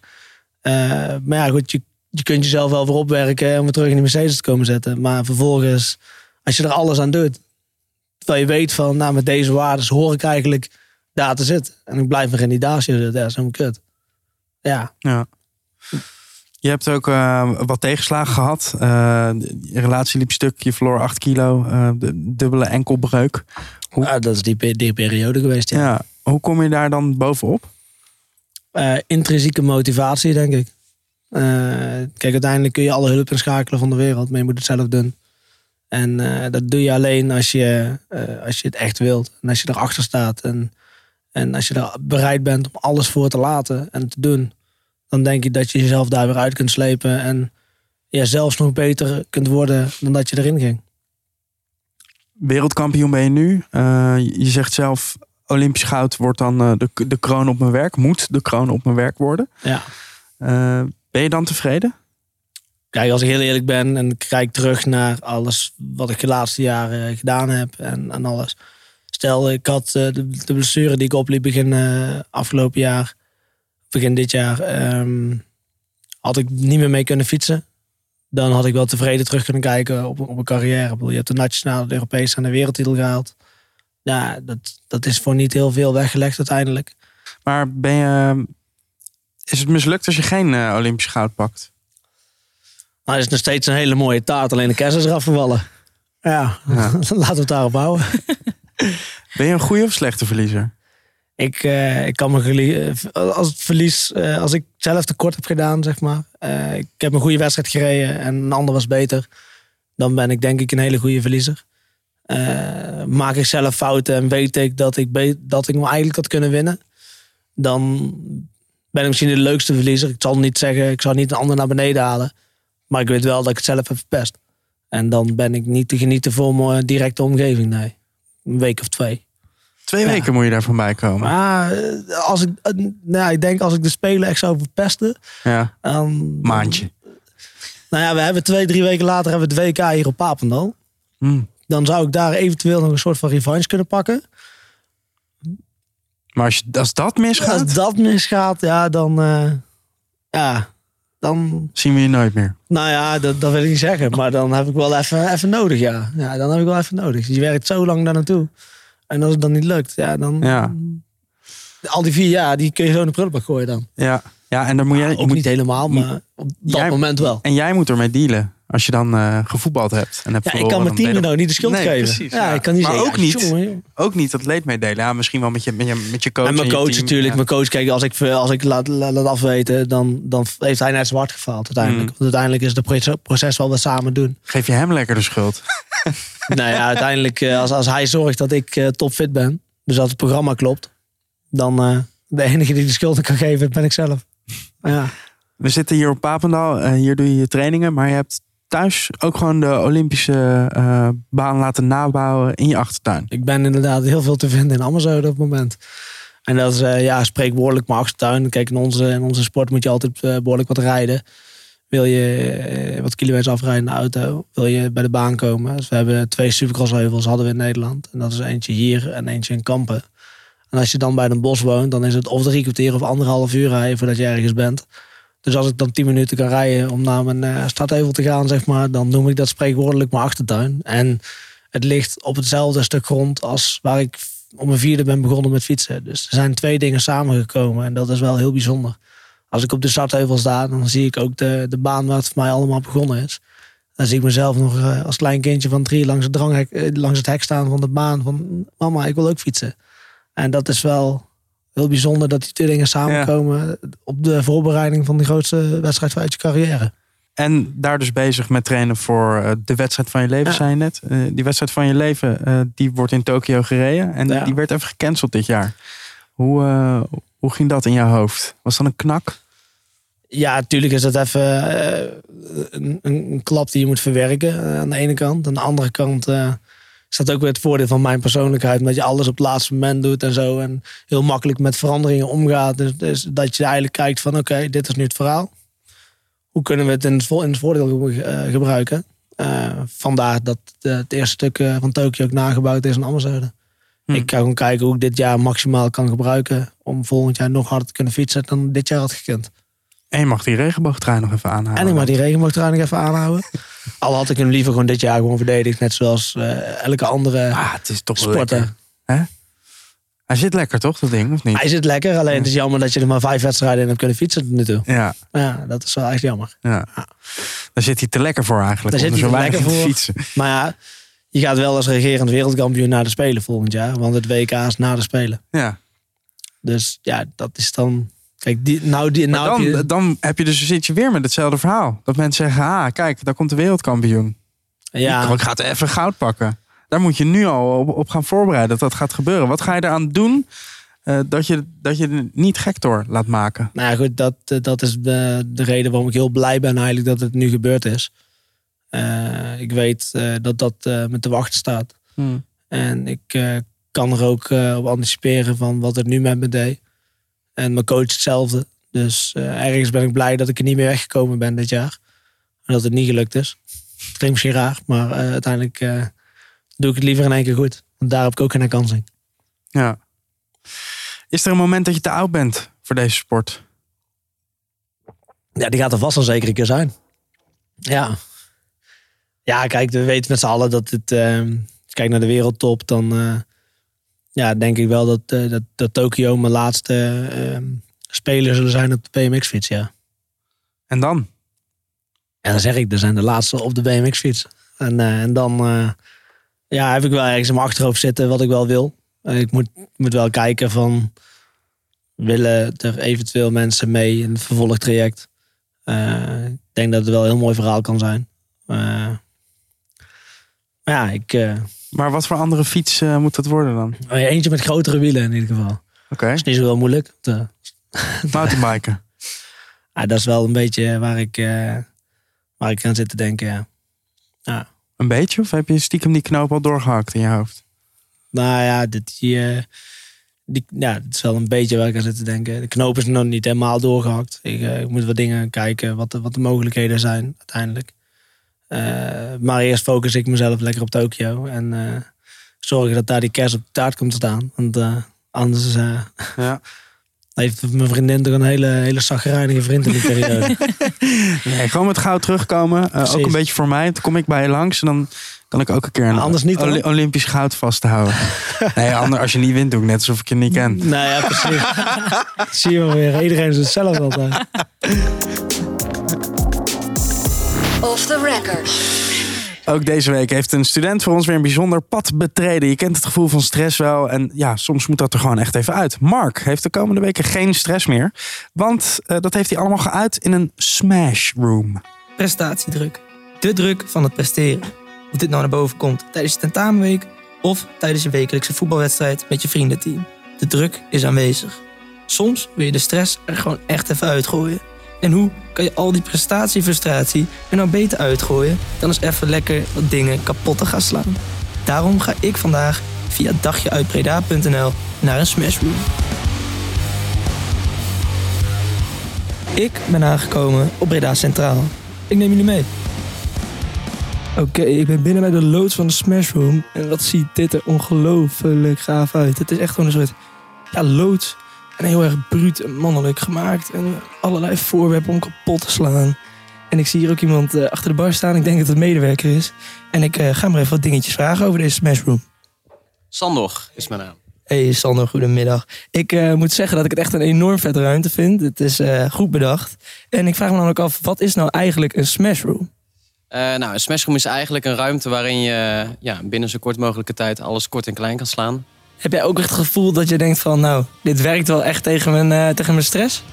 Eh, maar ja, goed, je, je kunt jezelf wel weer opwerken om weer terug in die Mercedes te komen zetten. Maar vervolgens, als je er alles aan doet, terwijl je weet van, nou, met deze waarden hoor ik eigenlijk daar te zitten. En ik blijf nog in die Dacia zitten. Dat is helemaal kut. Ja, Ja. Je hebt ook eh, wat tegenslagen gehad. Eh, je relatie liep stuk, je verloor 8 kilo, eh, de dubbele enkelbreuk. Hoe- Ah, dat is die, pe- die periode geweest, ja. Ja. Hoe kom je daar dan bovenop? Intrinsieke motivatie, denk ik. Kijk, uiteindelijk kun je alle hulp inschakelen van de wereld, maar je moet het zelf doen. En dat doe je alleen als je, als je het echt wilt. En als je erachter staat. En, en als je er bereid bent om alles voor te laten en te doen. Dan denk je dat je jezelf daar weer uit kunt slepen. En ja, zelfs nog beter kunt worden dan dat je erin ging. Wereldkampioen ben je nu. je zegt zelf, Olympisch goud wordt dan uh, de, de kroon op mijn werk. Moet de kroon op mijn werk worden. Ja. Uh, ben je dan tevreden? Kijk, als ik heel eerlijk ben en kijk terug naar alles wat ik de laatste jaren gedaan heb en, en alles. Stel, ik had uh, de, de, blessure die ik opliep begin afgelopen jaar, begin dit jaar, um, had ik niet meer mee kunnen fietsen. Dan had ik wel tevreden terug kunnen kijken op, op een carrière. Je hebt de nationale, de Europese en de wereldtitel gehaald ja, dat, dat is voor niet heel veel weggelegd uiteindelijk. Maar ben je, is het mislukt als je geen uh, Olympisch goud pakt? Nou, is nog steeds een hele mooie taart, alleen de kerst is eraf gevallen. Ja, ja. laten we het daarop houden. ben je een goede of slechte verliezer? Ik, uh, ik kan me als het verlies, uh, als ik zelf tekort heb gedaan, zeg maar. ik heb een goede wedstrijd gereden en een ander was beter. Dan ben ik denk ik een hele goede verliezer. Maak ik zelf fouten en weet ik dat ik, dat ik nog eigenlijk had kunnen winnen. Dan ben ik misschien de leukste verliezer. Ik zal niet zeggen, ik zal niet een ander naar beneden halen. Maar ik weet wel dat ik het zelf heb verpest. En dan ben ik niet te genieten voor mijn directe omgeving. Nee, een week of twee. Twee weken moet je daarvan bij komen. Maar eh, als ik, eh, nou, ik denk als ik de Spelen echt zou verpesten. Ja. Maandje. Nou ja, we hebben twee, drie weken later hebben we het WK hier op Papendal. Mm dan zou ik daar eventueel nog een soort van revanche kunnen pakken. Maar als, je, als dat misgaat? Als dat misgaat, ja, dan... Uh, ja, dan... Zien we je nooit meer? Nou ja, dat, dat wil ik niet zeggen. Maar dan heb ik wel even, even nodig, ja. Ja, dan heb ik wel even nodig. Je werkt zo lang daar naartoe. En als het dan niet lukt, ja, dan... Ja. Al die vier jaar, die kun je zo in de prullenbak gooien dan. Ja, ja en dan moet jij... ook moet, niet helemaal, maar op dat moment wel. En jij moet ermee dealen. Als je dan uh, gevoetbald hebt. En hebt ja, ik kan mijn team nou niet de schuld nee, geven. Precies, ja, ik kan niet maar zeggen, ook, niet, ook niet dat leed meedelen. Ja, misschien wel met je, met je, met je coach. En mijn en coach team, natuurlijk. Ja. Mijn coach, kijk, als ik, als ik laat, laat afweten, dan, dan heeft hij net zwart gefaald uiteindelijk. Mm. Want uiteindelijk is het proces wel wat samen doen. Geef je hem lekker de schuld? nou ja, uiteindelijk uh, als, als hij zorgt dat ik uh, topfit ben, dus als het programma klopt, dan uh, de enige die de schuld kan geven, ben ik zelf. Ja. We zitten hier op Papendal. hier doe je je trainingen, maar je hebt thuis ook gewoon de Olympische uh, baan laten nabouwen in je achtertuin? Ik ben inderdaad heel veel te vinden in Amazon op het moment. En dat is uh, ja, spreekwoordelijk mijn achtertuin. Kijk, in onze, in onze sport moet je altijd uh, behoorlijk wat rijden. Wil je wat kilometers afrijden in de auto, wil je bij de baan komen. Dus we hebben twee supercrossheuvels hadden we in Nederland. En dat is eentje hier en eentje in Kampen. En als je dan bij een bos woont, dan is het of drie kwartier of anderhalf uur rijden voordat je ergens bent. Dus als ik dan 10 minuten kan rijden om naar mijn uh, te gaan, zeg maar, dan noem ik dat spreekwoordelijk mijn achtertuin. En het ligt op hetzelfde stuk grond als waar ik om mijn vierde ben begonnen met fietsen. Dus er zijn twee dingen samengekomen en dat is wel heel bijzonder. Als ik op de stadheuvel sta, dan zie ik ook de, de baan waar het voor mij allemaal begonnen is. Dan zie ik mezelf nog uh, als klein kindje van drie langs het, dranghek, uh, langs het hek staan van de baan. Van mama, ik wil ook fietsen. En dat is wel heel bijzonder dat die twee dingen samenkomen op de voorbereiding van de grootste wedstrijd uit je carrière. En daar dus bezig met trainen voor uh, de wedstrijd van je leven, Ja. zei je net. Uh, die wedstrijd van je leven, uh, die wordt in Tokio gereden. En Ja. die werd even gecanceld dit jaar. Hoe, uh, hoe ging dat in jouw hoofd? Was dat een knak? Ja, natuurlijk is dat even eh, een, een klap die je moet verwerken eh, aan de ene kant. Aan de andere kant eh, is dat ook weer het voordeel van mijn persoonlijkheid. Omdat je alles op het laatste moment doet en zo. En heel makkelijk met veranderingen omgaat. Dus, dus dat je eigenlijk kijkt van oké, dit is nu het verhaal. Hoe kunnen we het in het, vo- in het voordeel eh, gebruiken? Eh, vandaar dat het eerste stuk eh, van Tokio ook nagebouwd is in Amazone. Hm. Ik ga gewoon kijken hoe ik dit jaar maximaal kan gebruiken. Om volgend jaar nog harder te kunnen fietsen dan dit jaar had gekund. En je mag die regenboogtrui nog even aanhouden. En ik mag die regenboogtrui nog even aanhouden. Al had ik hem liever gewoon dit jaar gewoon verdedigd. Net zoals eh, elke andere Ah, het is toch sporter. Hè? Hij zit lekker toch, dat ding, of niet? Hij zit lekker. Alleen het is jammer dat je er maar vijf wedstrijden in hebt kunnen fietsen tot nu toe. Ja, Ja, dat is wel echt jammer. ja. Daar zit hij te lekker voor eigenlijk. Daar zit hij te lekker fietsen. Maar ja, je gaat wel als regerend wereldkampioen naar de Spelen volgend jaar. Want het WK is na de Spelen. Ja. Dus ja, dat is dan Kijk, die, nou, die, nou dan, heb je- dan heb je dus, zit je weer met hetzelfde verhaal. Dat mensen zeggen, ah, kijk, daar komt de wereldkampioen. ja, Ik ga even goud pakken. Daar moet je nu al op, op gaan voorbereiden dat dat gaat gebeuren. Wat ga je eraan doen eh, dat, je, dat je er niet gek door laat maken? Nou ja, goed, dat, eh, dat is de, de reden waarom ik heel blij ben eigenlijk dat het nu gebeurd is. Eh, ik weet dat dat me te wachten staat. En ik kan er ook op anticiperen van wat het nu met me deed. En mijn coach hetzelfde. Dus eh, ergens ben ik blij dat ik er niet meer weggekomen ben dit jaar. En dat het niet gelukt is. Het klinkt misschien raar, maar eh, uiteindelijk eh, doe ik het liever in één keer goed. Want daar heb ik ook geen herkansing. Ja. Is er een moment dat je te oud bent voor deze sport? Ja, die gaat er vast wel zeker een keer zijn. Ja. Ja, kijk, we weten met z'n allen dat het... ehm, als je kijkt naar de wereldtop, dan... ja, denk ik wel dat, eh, dat, dat Tokio mijn laatste ehm speler zullen zijn op de BMX-fiets, ja. En dan? En dan zeg ik, er zijn de laatste op de BMX-fiets. En, eh, en dan eh, ja, heb ik wel ergens in mijn achterhoofd zitten wat ik wel wil. En ik moet, moet wel kijken van... Willen er eventueel mensen mee in het vervolgtraject? Ik denk dat het wel een heel mooi verhaal kan zijn. Maar ja, ik, Maar wat voor andere fiets eh, moet dat worden dan? oh ja, eentje met grotere wielen in ieder geval. Oké, Dat is niet zo heel moeilijk. want, eh, mountainbiken. ah, dat is wel een beetje waar ik, eh, waar ik aan zit te denken, ja. Een beetje? Of heb je stiekem die knoop al doorgehakt in je hoofd? Nou ja, dit, die, die, ja, het is wel een beetje waar ik aan zit te denken. De knoop is nog niet helemaal doorgehakt. Ik, ik moet wat dingen kijken, wat de, wat de mogelijkheden zijn uiteindelijk. Eh, maar eerst focus ik mezelf lekker op Tokio. En eh, zorgen dat daar die kerst op de taart komt te staan. Want eh, anders Ja. heeft mijn vriendin toch een hele, hele zagrijnige vriend in die periode. Nee, gewoon met goud terugkomen. Ook een beetje voor mij. Dan kom ik bij je langs en dan kan ik ook een keer een Maar anders niet, Olympisch goud vasthouden. nee, anders, als je niet wint, doe ik net alsof ik je niet ken. nou ja, precies. Zie je wel weer. Iedereen is hetzelfde altijd. Off the record. Ook deze week heeft een student voor ons weer een bijzonder pad betreden. Je kent het gevoel van stress wel. En ja, soms moet dat er gewoon echt even uit. Mark heeft de komende weken geen stress meer. Want eh, dat heeft hij allemaal geuit in een smash room. prestatiedruk. De druk van het presteren. Of dit nou naar boven komt tijdens je tentamenweek of tijdens je wekelijkse voetbalwedstrijd met je vriendenteam. De druk is aanwezig. Soms wil je de stress er gewoon echt even uitgooien. En hoe kan je al die prestatiefrustratie er nou beter uitgooien dan eens even lekker wat dingen kapot te gaan slaan? Daarom ga ik vandaag via dagjeuitbreda.nl naar een smashroom. Ik ben aangekomen op Breda Centraal. Ik neem jullie mee. Oké, ik ben binnen bij de loods van de Smashroom. En wat ziet dit er ongelooflijk gaaf uit. Het is echt gewoon een soort ja, loods. En heel erg bruut en mannelijk gemaakt. En allerlei voorwerpen om kapot te slaan. En ik zie hier ook iemand eh, achter de bar staan. Ik denk dat het een medewerker is. En ik eh, ga maar even wat dingetjes vragen over deze Smashroom. Sandor is mijn naam. Hey Sander, goedemiddag. Ik eh, moet zeggen dat ik het echt een enorm vette ruimte vind. Het is goed bedacht. En ik vraag me dan ook af, wat is nou eigenlijk een Smashroom? Nou, een smashroom is eigenlijk een ruimte waarin je ja, binnen zo kort mogelijke tijd alles kort en klein kan slaan. Heb jij ook echt het gevoel dat je denkt van, nou, dit werkt wel echt tegen mijn, eh, tegen mijn stress?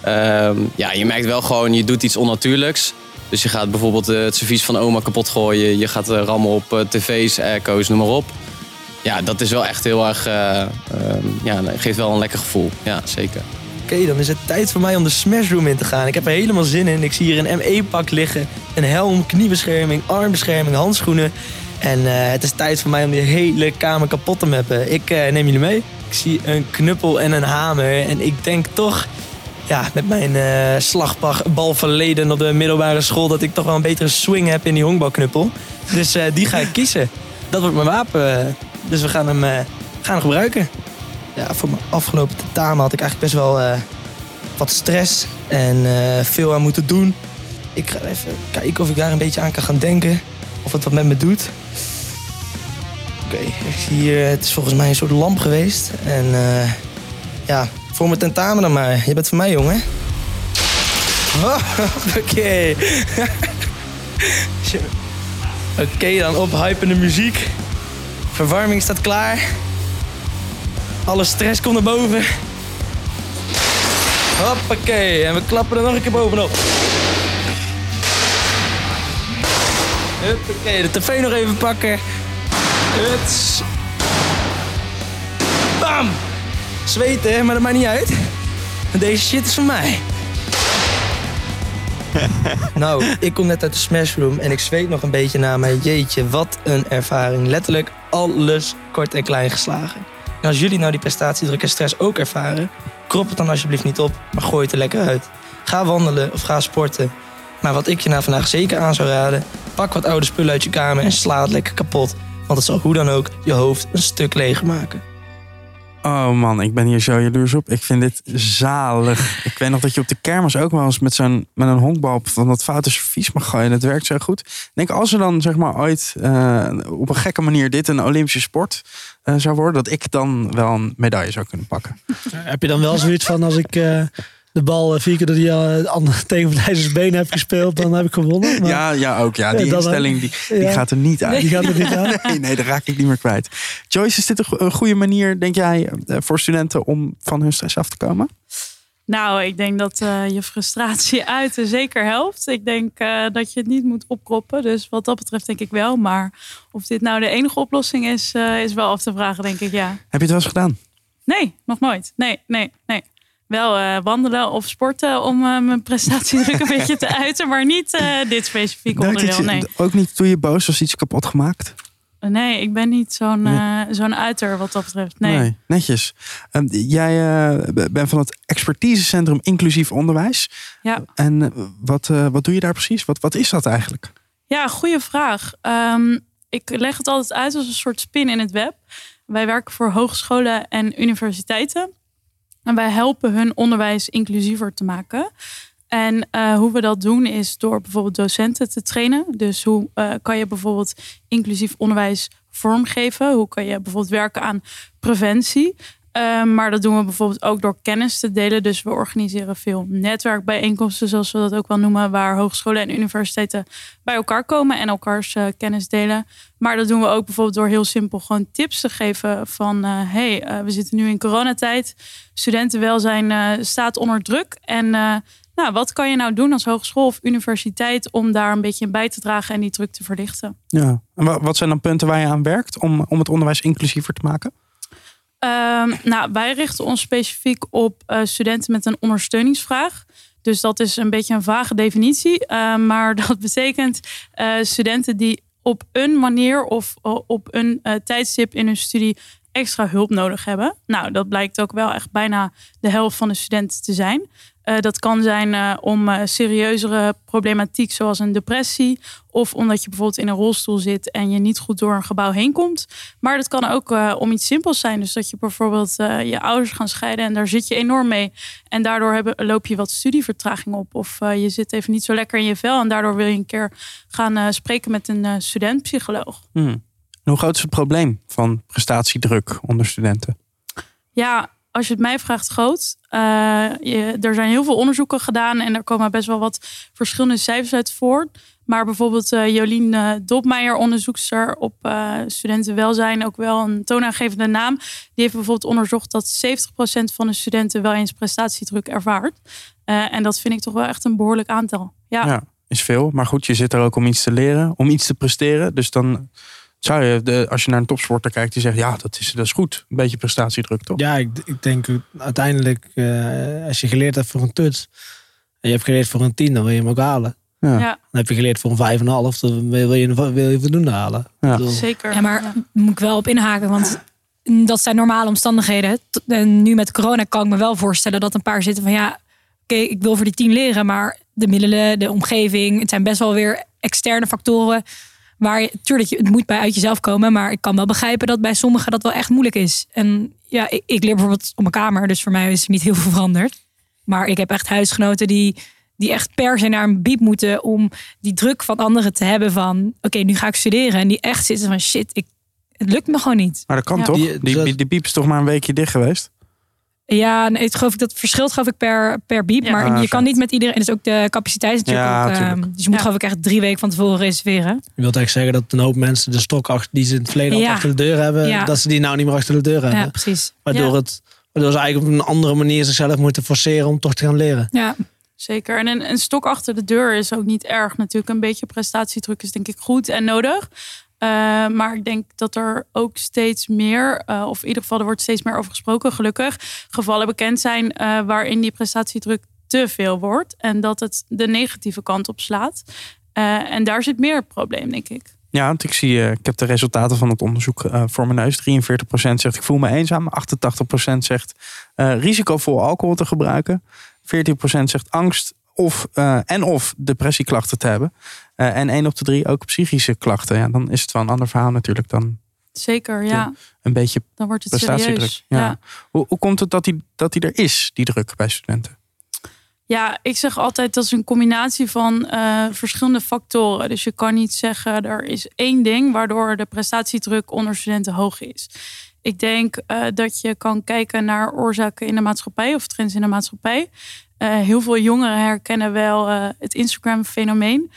Ehm, ja, je merkt wel gewoon, je doet iets onnatuurlijks. Dus je gaat bijvoorbeeld eh, het servies van oma kapot gooien. Je gaat eh, rammen op tv's, airco's, noem maar op. Ja, dat is wel echt heel erg, ehm, ja, geeft wel een lekker gevoel. Ja, zeker. Oké, dan is het tijd voor mij om de Smashroom in te gaan. Ik heb er helemaal zin in. Ik zie hier een ME-pak liggen. Een helm, kniebescherming, armbescherming, handschoenen. En eh, het is tijd voor mij om die hele kamer kapot te mappen. Ik eh, neem jullie mee. Ik zie een knuppel en een hamer. En ik denk toch, ja, met mijn eh slagbalverleden op de middelbare school... dat ik toch wel een betere swing heb in die honkbalknuppel. Dus die ga ik kiezen. Dat wordt mijn wapen. Dus we gaan hem, gaan gebruiken. Ja, voor mijn afgelopen tentamen had ik eigenlijk best wel wat stress en veel aan moeten doen. Ik ga even kijken of ik daar een beetje aan kan gaan denken. Of het wat met me doet. Oké, hier, het is volgens mij een soort lamp geweest. En eh, ja, voor mijn tentamen dan maar. Je bent van mij, jongen. Oh, Oké. Shit. Oké, dan ophypende muziek. Verwarming staat klaar. Alle stress komt naar boven. Hoppakee. En we klappen er nog een keer bovenop. Hoppakee. De tv nog even pakken. Huts. Bam. Zweten, hè, maar dat maakt niet uit. Deze shit is van mij. nou, ik kom net uit de smashroom en ik zweet nog een beetje na mij. Jeetje, wat een ervaring. Letterlijk alles kort en klein geslagen. En als jullie nou die prestatiedruk en stress ook ervaren, krop het dan alsjeblieft niet op, maar gooi het er lekker uit. Ga wandelen of ga sporten. Maar wat ik je nou vandaag zeker aan zou raden, pak wat oude spullen uit je kamer en sla het lekker kapot. Want het zal hoe dan ook je hoofd een stuk leger maken. Oh man, ik ben hier zo jaloers op. Ik vind dit zalig. Ik weet nog dat je op de kermis ook wel eens met, zo'n, met een honkbal van dat foute servies mag gooien. Dat werkt zo goed. Ik denk als er dan zeg maar ooit eh, op een gekke manier dit een Olympische sport eh, zou worden, dat ik dan wel een medaille zou kunnen pakken. Heb je dan wel zoiets van als ik eh, de bal eh, vier keer door die uh, andere tegenpartij's benen heb gespeeld, dan heb ik gewonnen? Maar, Ja, ja, ook ja. Die Ja, dan- instelling die, die ja. gaat er niet uit. Die gaat er niet aan. Nee, nee, daar raak ik niet meer kwijt. Joyce, is dit een, go- een goede manier, denk jij, eh, voor studenten om van hun stress af te komen? Nou, ik denk dat eh, je frustratie uiten zeker helpt. Ik denk eh, dat je het niet moet opkroppen. Dus wat dat betreft denk ik wel. Maar of dit nou de enige oplossing is, eh, is wel af te vragen, denk ik, ja. Heb je het wel eens gedaan? Nee, nog nooit. Nee, nee, nee. Wel eh, wandelen of sporten om eh, mijn prestatiedruk een beetje te uiten. Maar niet eh, dit specifieke onderdeel, nee. Ook niet toen je boos was, iets kapot gemaakt? Nee, ik ben niet zo'n zo'n uiter wat dat betreft. Nee. netjes. Ehm, jij bent van het expertisecentrum inclusief onderwijs. Ja. En wat, wat doe je daar precies? Wat, wat is dat eigenlijk? Ja, goede vraag. Ehm, ik leg het altijd uit als een soort spin in het web. Wij werken voor hogescholen en universiteiten. En wij helpen hun onderwijs inclusiever te maken. En eh, hoe we dat doen is door bijvoorbeeld docenten te trainen. Dus hoe eh, kan je bijvoorbeeld inclusief onderwijs vormgeven? Hoe kan je bijvoorbeeld werken aan preventie? Eh, maar dat doen we bijvoorbeeld ook door kennis te delen. Dus we organiseren veel netwerkbijeenkomsten, zoals we dat ook wel noemen, waar hogescholen en universiteiten bij elkaar komen en elkaars eh, kennis delen. Maar dat doen we ook bijvoorbeeld door heel simpel gewoon tips te geven van eh, hey, eh, we zitten nu in coronatijd. Studentenwelzijn staat onder druk. En nou, wat kan je nou doen als hogeschool of universiteit om daar een beetje in bij te dragen en die druk te verlichten? Ja. En wa- wat zijn dan punten waar je aan werkt om, om het onderwijs inclusiever te maken? Ehm, nou, wij richten ons specifiek op eh, studenten met een ondersteuningsvraag. Dus dat is een beetje een vage definitie. eh, maar dat betekent eh, studenten die op een manier of eh, op een tijdstip in hun studie extra hulp nodig hebben. Nou, dat blijkt ook wel echt bijna de helft van de studenten te zijn. Eh, dat kan zijn eh, om eh, serieuzere problematiek zoals een depressie. Of omdat je bijvoorbeeld in een rolstoel zit en je niet goed door een gebouw heen komt. Maar dat kan ook om iets simpels zijn. Dus dat je bijvoorbeeld je ouders gaan scheiden en daar zit je enorm mee. En daardoor hebben, loop je wat studievertraging op. Of je zit even niet zo lekker in je vel. En daardoor wil je een keer gaan spreken met een studentpsycholoog. Hmm. Hoe groot is het probleem van prestatiedruk onder studenten? Ja, als je het mij vraagt, groot. Eh, er zijn heel veel onderzoeken gedaan en er komen best wel wat verschillende cijfers uit voort. Maar bijvoorbeeld eh, Jolien eh, Dopmeijer, onderzoekster op studentenwelzijn, ook wel een toonaangevende naam. Die heeft bijvoorbeeld onderzocht dat 70% van de studenten wel eens prestatiedruk ervaart. En dat vind ik toch wel echt een behoorlijk aantal. Ja, Ja, is veel. Maar goed, je zit er ook om iets te leren, om iets te presteren. Dus dan zou je, de, als je naar een topsporter kijkt, die zegt, ja, dat is, dat is goed. Een beetje prestatiedruk, toch? Ja, ik, ik denk uiteindelijk, eh, als je geleerd hebt voor een toets en je hebt geleerd voor een 10, dan wil je hem ook halen. Ja. ja. Dan heb je geleerd voor een 5,5, dan wil je, wil je voldoende halen. Ja. Zeker. Ja, maar moet ik wel op inhaken, want dat zijn normale omstandigheden. En nu met corona kan ik me wel voorstellen dat een paar zitten van ja, oké, ik wil voor die tien leren, maar de middelen, de omgeving, het zijn best wel weer externe factoren. Waar je, tuurlijk, je- het moet bij uit jezelf komen, maar ik kan wel begrijpen dat bij sommigen dat wel echt moeilijk is. En ja, ik, ik leer bijvoorbeeld op mijn kamer, dus voor mij is er niet heel veel veranderd. Maar ik heb echt huisgenoten die, die echt per se naar een biep moeten om die druk van anderen te hebben van oké, nu ga ik studeren. En die echt zitten van shit, ik, het lukt me gewoon niet. Maar dat kan Ja. toch? Die- Die, die, die piep is toch maar een weekje dicht geweest? Ja, nee, het, geloof ik, dat verschilt geloof ik per, per biep. Ja. Maar Ah, je kan niet met iedereen. En dus ook de capaciteit is natuurlijk Ja, ook. ehm, tuurlijk. dus je moet Ja. geloof ik echt drie weken van tevoren reserveren. Je wilt eigenlijk zeggen dat een hoop mensen de stok achter, die ze in het verleden achter de deur hebben, Ja. dat ze die nou niet meer achter de deur hebben. Ja, precies. Waardoor Ja. het Waardoor ze eigenlijk op een andere manier zichzelf moeten forceren om toch te gaan leren. Ja, Zeker. En een, een stok achter de deur is ook niet erg. Natuurlijk, een beetje prestatiedruk is denk ik goed en nodig. Eh, maar ik denk dat er ook steeds meer, eh, of in ieder geval er wordt steeds meer over gesproken, gelukkig, gevallen bekend zijn eh, waarin die prestatiedruk te veel wordt. En dat het de negatieve kant op slaat. En daar zit meer het probleem, denk ik. Ja, want ik zie, ik heb de resultaten van het onderzoek voor mijn neus. 43% zegt ik voel me eenzaam. 88% zegt risicovol alcohol te gebruiken. 14% zegt angst of, eh, en of depressieklachten te hebben. Eh, en 1 op de 3 ook psychische klachten. Ja, dan is het wel een ander verhaal natuurlijk dan Zeker, ja. een beetje Dan wordt het prestatiedruk. serieus. Ja. ja. Hoe, hoe komt het dat die, dat die er is, die druk bij studenten? Ja, ik zeg altijd dat is een combinatie van eh, verschillende factoren. Dus je kan niet zeggen er is één ding waardoor de prestatiedruk onder studenten hoog is. Ik denk eh, dat je kan kijken naar oorzaken in de maatschappij of trends in de maatschappij. Eh, heel veel jongeren herkennen wel eh, het Instagram-fenomeen.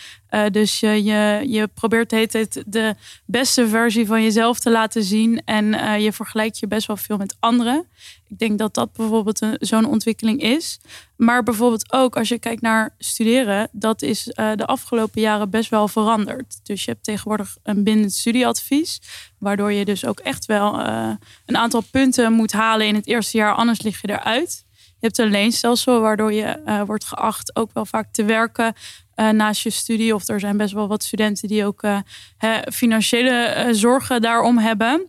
Dus je, je, je probeert tijd de beste versie van jezelf te laten zien. En je vergelijkt je best wel veel met anderen. Ik denk dat dat bijvoorbeeld zo'n ontwikkeling is. Maar bijvoorbeeld ook als je kijkt naar studeren, dat is eh, de afgelopen jaren best wel veranderd. Dus je hebt tegenwoordig een bindend studieadvies, waardoor je dus ook echt wel eh, een aantal punten moet halen in het eerste jaar, anders lig je eruit. Je hebt een leenstelsel waardoor je eh, wordt geacht ook wel vaak te werken naast je studie. Of er zijn best wel wat studenten die ook financiële zorgen daarom hebben.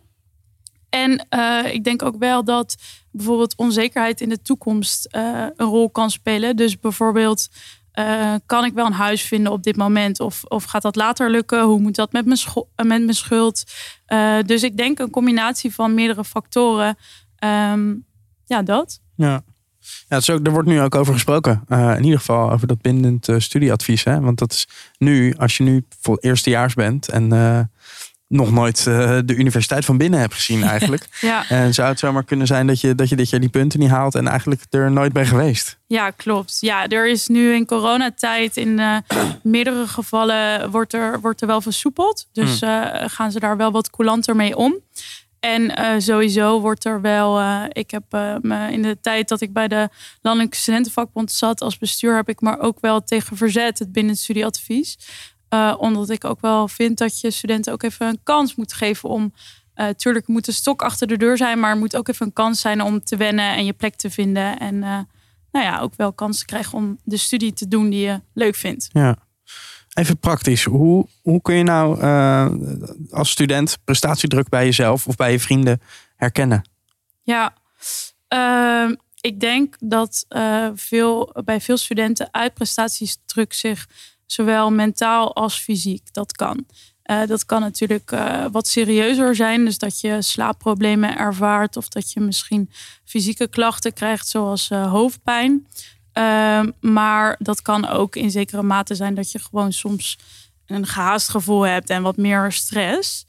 En eh, ik denk ook wel dat bijvoorbeeld onzekerheid in de toekomst eh, een rol kan spelen. Dus bijvoorbeeld, eh, kan ik wel een huis vinden op dit moment? Of, of gaat dat later lukken? Hoe moet dat met mijn, met mijn schuld? Dus ik denk een combinatie van meerdere factoren. Ehm, ja, dat. Ja. Ja, ook, er wordt nu ook over gesproken. In ieder geval over dat bindend studieadvies. Hè? Want dat is nu, als je nu voor eerstejaars bent en nog nooit eh, de universiteit van binnen hebt gezien eigenlijk. Ja. En zou het zomaar kunnen zijn dat je, dat je dit jaar die punten niet haalt en eigenlijk er nooit bent geweest. Ja, klopt. Ja, er is nu in coronatijd in eh, meerdere gevallen wordt er, wordt er wel versoepeld. Dus eh, gaan ze daar wel wat coulanter mee om. En sowieso wordt er wel. ik heb me in de tijd dat ik bij de Landelijke Studentenvakbond zat als bestuur, heb ik me ook wel tegen verzet, het binnenstudieadvies. Eh, omdat ik ook wel vind dat je studenten ook even een kans moet geven om. eh tuurlijk moet de stok achter de deur zijn, maar er moet ook even een kans zijn om te wennen en je plek te vinden. En eh, nou ja, ook wel kans te krijgen om de studie te doen die je leuk vindt. Ja. Even praktisch. Hoe, hoe kun je nou als student prestatiedruk bij jezelf of bij je vrienden herkennen? Ja, ehm, ik denk dat veel, bij veel studenten uit prestatiedruk zich zowel mentaal als fysiek dat kan. Eh, dat kan natuurlijk eh, wat serieuzer zijn, dus dat je slaapproblemen ervaart of dat je misschien fysieke klachten krijgt, zoals eh, hoofdpijn. Ehm, maar dat kan ook in zekere mate zijn dat je gewoon soms een gehaast gevoel hebt en wat meer stress.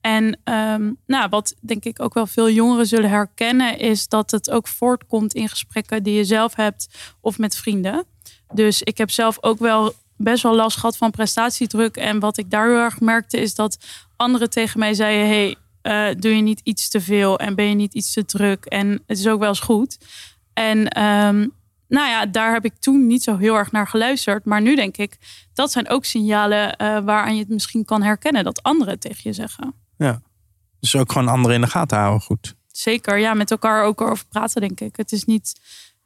En ehm, nou, wat denk ik ook wel veel jongeren zullen herkennen, is dat het ook voortkomt in gesprekken die je zelf hebt of met vrienden. Dus ik heb zelf ook wel best wel last gehad van prestatiedruk. En wat ik daar heel erg merkte, is dat anderen tegen mij zeiden: Hey, eh, doe je niet iets te veel en ben je niet iets te druk? En het is ook wel eens goed. En ehm, nou ja, daar heb ik toen niet zo heel erg naar geluisterd. Maar nu denk ik, dat zijn ook signalen eh, waaraan je het misschien kan herkennen dat anderen tegen je zeggen. Dus ook gewoon anderen in de gaten houden. Goed. Zeker, ja, met elkaar ook over praten, denk ik. Het is niet.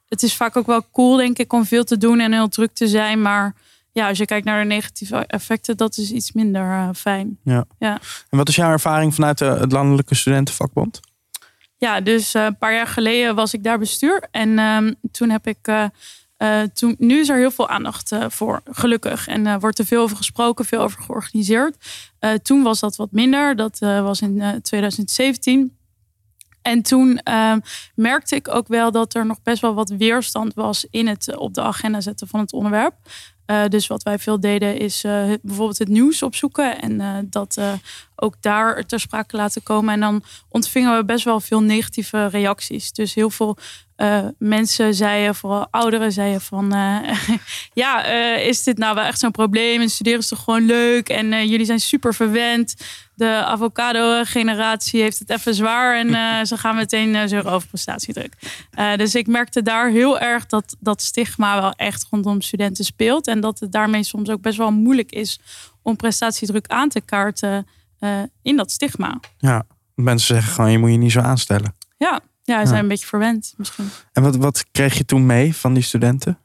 Het is vaak ook wel cool, denk ik, om veel te doen en heel druk te zijn. Maar ja, als je kijkt naar de negatieve effecten, dat is iets minder eh, fijn. En wat is jouw ervaring vanuit de, het Landelijke Studentenvakbond? Ja, dus eh, een paar jaar geleden was ik daar bestuur. En ehm, toen heb ik. eh, eh, toen, nu is er heel veel aandacht eh, voor, gelukkig. En er wordt er veel over gesproken, veel over georganiseerd. Eh, toen was dat wat minder. Dat eh, was in eh, 2017. En toen ehm, merkte ik ook wel dat er nog best wel wat weerstand was in het eh, op de agenda zetten van het onderwerp. Eh, dus wat wij veel deden is eh, bijvoorbeeld het nieuws opzoeken en dat ook daar ter sprake laten komen. En dan ontvingen we best wel veel negatieve reacties. Dus heel veel eh, mensen zeiden, vooral ouderen zeiden van... eh, ja, eh, is dit nou wel echt zo'n probleem? En studeren is toch gewoon leuk? En jullie zijn super verwend. De avocado-generatie heeft het even zwaar. En ze gaan meteen zeuren over prestatiedruk. Dus ik merkte daar heel erg dat dat stigma wel echt rondom studenten speelt. En dat het daarmee soms ook best wel moeilijk is om prestatiedruk aan te kaarten eh, in dat stigma. Ja, mensen zeggen gewoon, je moet je niet zo aanstellen. Ja, ja, ze zijn een beetje verwend misschien. En wat, wat kreeg je toen mee van die studenten?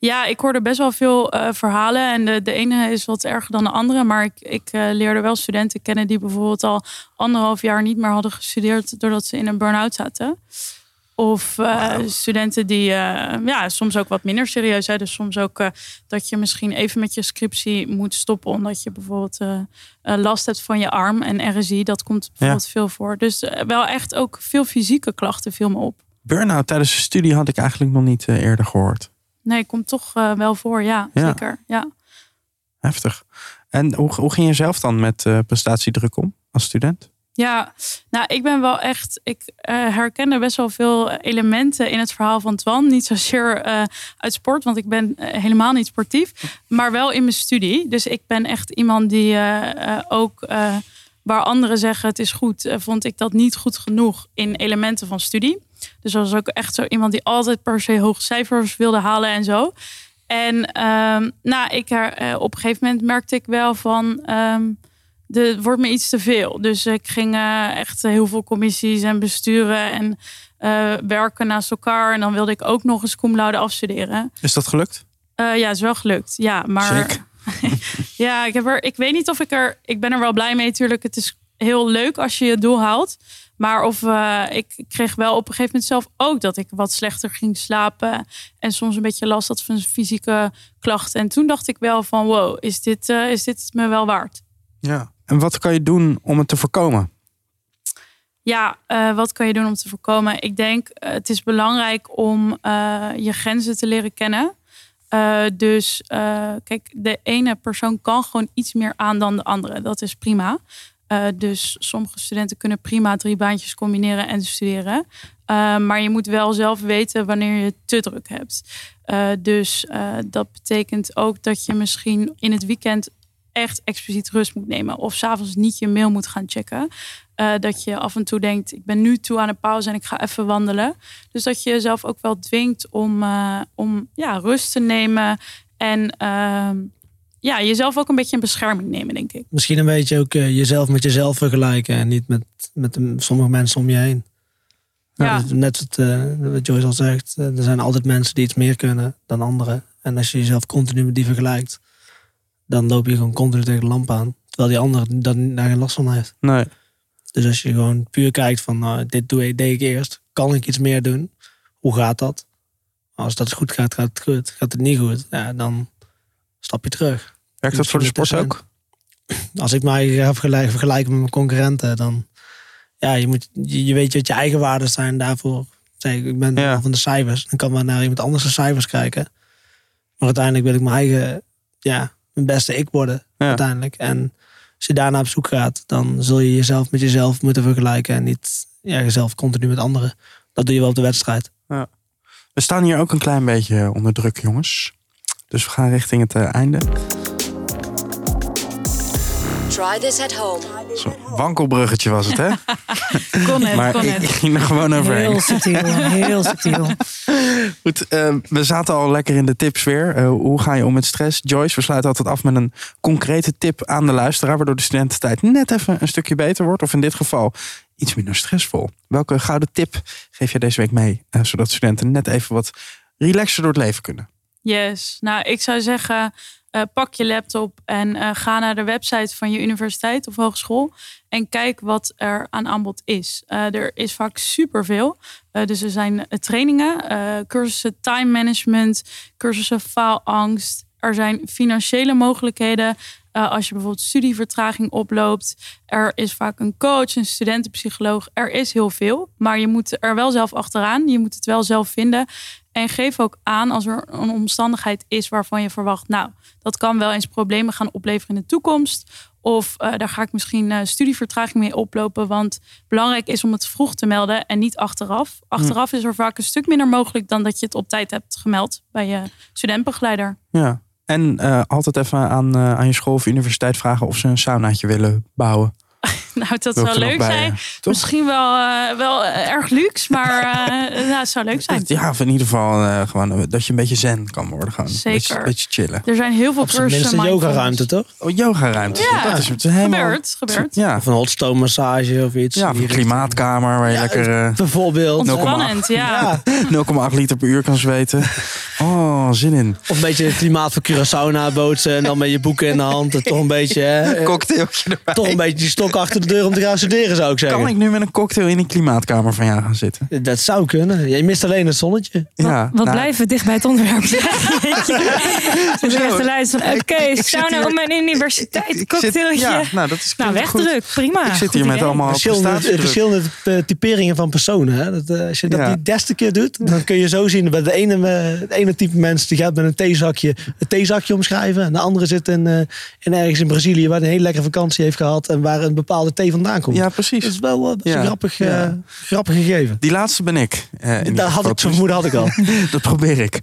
Ja, ik hoorde best wel veel eh, verhalen. En de, de ene is wat erger dan de andere. Maar ik, ik eh, leerde wel studenten kennen die bijvoorbeeld al anderhalf jaar niet meer hadden gestudeerd doordat ze in een burn-out zaten. Of eh, studenten die eh, ja, soms ook wat minder serieus zijn. Dus soms ook eh, dat je misschien even met je scriptie moet stoppen. Omdat je bijvoorbeeld last hebt van je arm en RSI. Dat komt bijvoorbeeld veel voor. Dus wel echt ook veel fysieke klachten viel me op. Burnout tijdens de studie had ik eigenlijk nog niet eerder gehoord. Nee, komt toch wel voor. Ja, Ja. zeker. Ja. Heftig. En hoe, hoe ging je zelf dan met prestatiedruk om als student? Ja, nou, ik ben wel echt. Ik eh, herkende best wel veel elementen in het verhaal van Twan. Niet zozeer eh, uit sport, want ik ben eh, helemaal niet sportief, maar wel in mijn studie. Dus ik ben echt iemand die ook. waar anderen zeggen het is goed, vond ik dat niet goed genoeg in elementen van studie. Dus dat was ook echt zo iemand die altijd per se hoge cijfers wilde halen en zo. En ehm, nou, ik op een gegeven moment merkte ik wel van. ehm, de, het wordt me iets te veel. Dus ik ging eh, echt heel veel commissies en besturen en eh, werken naast elkaar. En dan wilde ik ook nog eens cum laude afstuderen. Is dat gelukt? Eh, ja, is wel gelukt. Ja, maar ja, ik heb er. Ik weet niet of ik er. Ik ben er wel blij mee. Natuurlijk, het is heel leuk als je je doel haalt. Maar of ik kreeg wel op een gegeven moment zelf ook dat ik wat slechter ging slapen. En soms een beetje last had van fysieke klachten. En toen dacht ik wel van wow, is dit, is dit me wel waard? Ja. En wat kan je doen om het te voorkomen? Ja, eh, wat kan je doen om te voorkomen? Ik denk eh, het is belangrijk om eh, je grenzen te leren kennen. Dus kijk, de ene persoon kan gewoon iets meer aan dan de andere. Dat is prima. Dus sommige studenten kunnen prima drie baantjes combineren en studeren. Maar je moet wel zelf weten wanneer je te druk hebt. Dus dat betekent ook dat je misschien in het weekend echt expliciet rust moet nemen. Of s'avonds niet je mail moet gaan checken. Eh, dat je af en toe denkt, ik ben nu toe aan een pauze en ik ga even wandelen. Dus dat je jezelf ook wel dwingt om, eh, om ja, rust te nemen. En ehm, ja, jezelf ook een beetje in bescherming nemen, denk ik. Misschien een beetje ook eh, jezelf met jezelf vergelijken en niet met, met de- sommige mensen om je heen. Ja. dus net wat, wat Joyce al zegt, er zijn altijd mensen die iets meer kunnen dan anderen. En als je jezelf continu met die vergelijkt, dan loop je gewoon continu tegen de lamp aan. Terwijl die ander daar, daar geen last van heeft. Nee. Dus als je gewoon puur kijkt van, nou, dit doe ik, deed ik eerst. Kan ik iets meer doen? Hoe gaat dat? Als dat goed gaat, gaat het goed. Gaat het niet goed, ja, dan stap je terug. Werkt dat voor de sport ook? Als ik mij ga vergelijken, vergelijken met mijn concurrenten, dan ja, je, moet, je, je weet wat je eigen waarden zijn daarvoor. Zeg, ik, ik ben Ja. van de cijfers. Dan kan maar naar iemand anders de cijfers kijken. Maar uiteindelijk wil ik mijn eigen, ja, mijn beste ik worden. Ja. Uiteindelijk. En als je daarna op zoek gaat, dan zul je jezelf met jezelf moeten vergelijken. En niet ja, jezelf continu met anderen. Dat doe je wel op de wedstrijd. We staan hier ook een klein beetje onder druk, jongens. Dus we gaan richting het eh, einde. Try this at home. Zo'n wankelbruggetje was het, hè? Kon het, maar kon ik, het. ik ging er gewoon overheen. Heel subtiel, heel subtiel. Goed, eh, we zaten al lekker in de tips weer. Eh, hoe ga je om met stress? Joyce, we sluiten altijd af met een concrete tip aan de luisteraar... waardoor de studententijd net even een stukje beter wordt. Of in dit geval iets minder stressvol. Welke gouden tip geef je deze week mee? eh, zodat studenten net even wat relaxer door het leven kunnen. Yes. Nou, ik zou zeggen, eh, pak je laptop en eh, ga naar de website van je universiteit of hogeschool. En kijk wat er aan aanbod is. Eh, er is vaak superveel. Dus er zijn trainingen, cursussen time management, cursussen faalangst. Er zijn financiële mogelijkheden. Eh, als je bijvoorbeeld studievertraging oploopt. Er is vaak een coach, een studentenpsycholoog. Er is heel veel. Maar je moet er wel zelf achteraan. Je moet het wel zelf vinden. En geef ook aan als er een omstandigheid is waarvan je verwacht, nou, dat kan wel eens problemen gaan opleveren in de toekomst. Of eh, daar ga ik misschien eh, studievertraging mee oplopen. Want belangrijk is om het vroeg te melden en niet achteraf. Achteraf is er vaak een stuk minder mogelijk dan dat je het op tijd hebt gemeld bij je studentbegeleider. Ja. En eh, altijd even aan, eh, aan je school of universiteit vragen of ze een saunaatje willen bouwen. Nou, dat Wil zou leuk bij, zijn. eh, toch? Misschien wel, wel erg luxe, maar eh, ja, het zou leuk zijn. Ja, of in ieder geval eh, gewoon dat je een beetje zen kan worden. Gewoon. Zeker. Beetje, beetje chillen. Er zijn heel veel cursussen. een yogaruimte, toch? Oh, yoga-ruimte. Ja. Dat is het helemaal... Gebeurt, gebeurt. Ja, Of een hot stone massage of iets. ja of Die een klimaatkamer waar je Ja, lekker eh, Bijvoorbeeld. Ontspannend, ja. Ja. 0,8 liter per uur kan zweten. Oh, zin in. Of een beetje het klimaat van Curaçao nabootsen. En dan met je boeken in de hand. En toch een beetje, hè, Cocktailtje erbij. toch een beetje die stok achter de deur om te gaan studeren, zou ik zeggen. Kan ik nu met een cocktail in die klimaatkamer van jou gaan zitten? Dat zou kunnen. Je mist alleen het zonnetje. Ja, Wat nou, blijven we dicht bij het onderwerp. Er echt te luisteren van, oké, zit sauna op mijn universiteit, cocktailtje. Ja, nou, dat is nou, wegdruk, prima. Ik zit Goed hier met idee. allemaal Verschillende, eh, typeringen van personen. Hè? Dat, eh, als je dat Ja. die derde keer doet, dan kun je zo zien. Bij de ene, eh, het ene type die gaat met een theezakje het theezakje omschrijven. En de andere zit in, eh, in ergens in Brazilië waar hij een hele lekkere vakantie heeft gehad. En waar een bepaalde thee vandaan komt. Ja, precies. Dat is wel eh, dat is Ja. een grappig, grappig gegeven. Die laatste ben ik. Daar had ik, zo'n vermoeden had ik al. Dat probeer ik.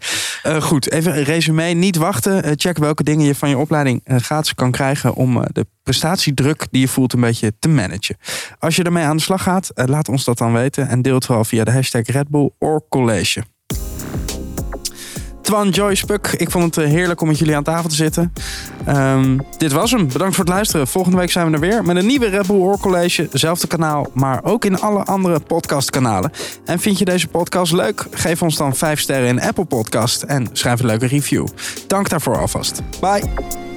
Goed, even een resume. Niet wachten. Check welke dingen je van je opleiding gratis kan krijgen om de prestatiedruk die je voelt een beetje te managen. Als je ermee aan de slag gaat, laat ons dat dan weten en deel het vooral via de hashtag Red Bull or College. Twan, Joyce, Puk, ik vond het eh, heerlijk om met jullie aan tafel te zitten. Ehm, dit was hem. Bedankt voor het luisteren. Volgende week zijn we er weer met een nieuwe Red Bull Oor College. Zelfde kanaal, maar ook in alle andere podcastkanalen. En vind je deze podcast leuk? Geef ons dan 5 sterren in Apple Podcast en schrijf een leuke review. Dank daarvoor alvast. Bye.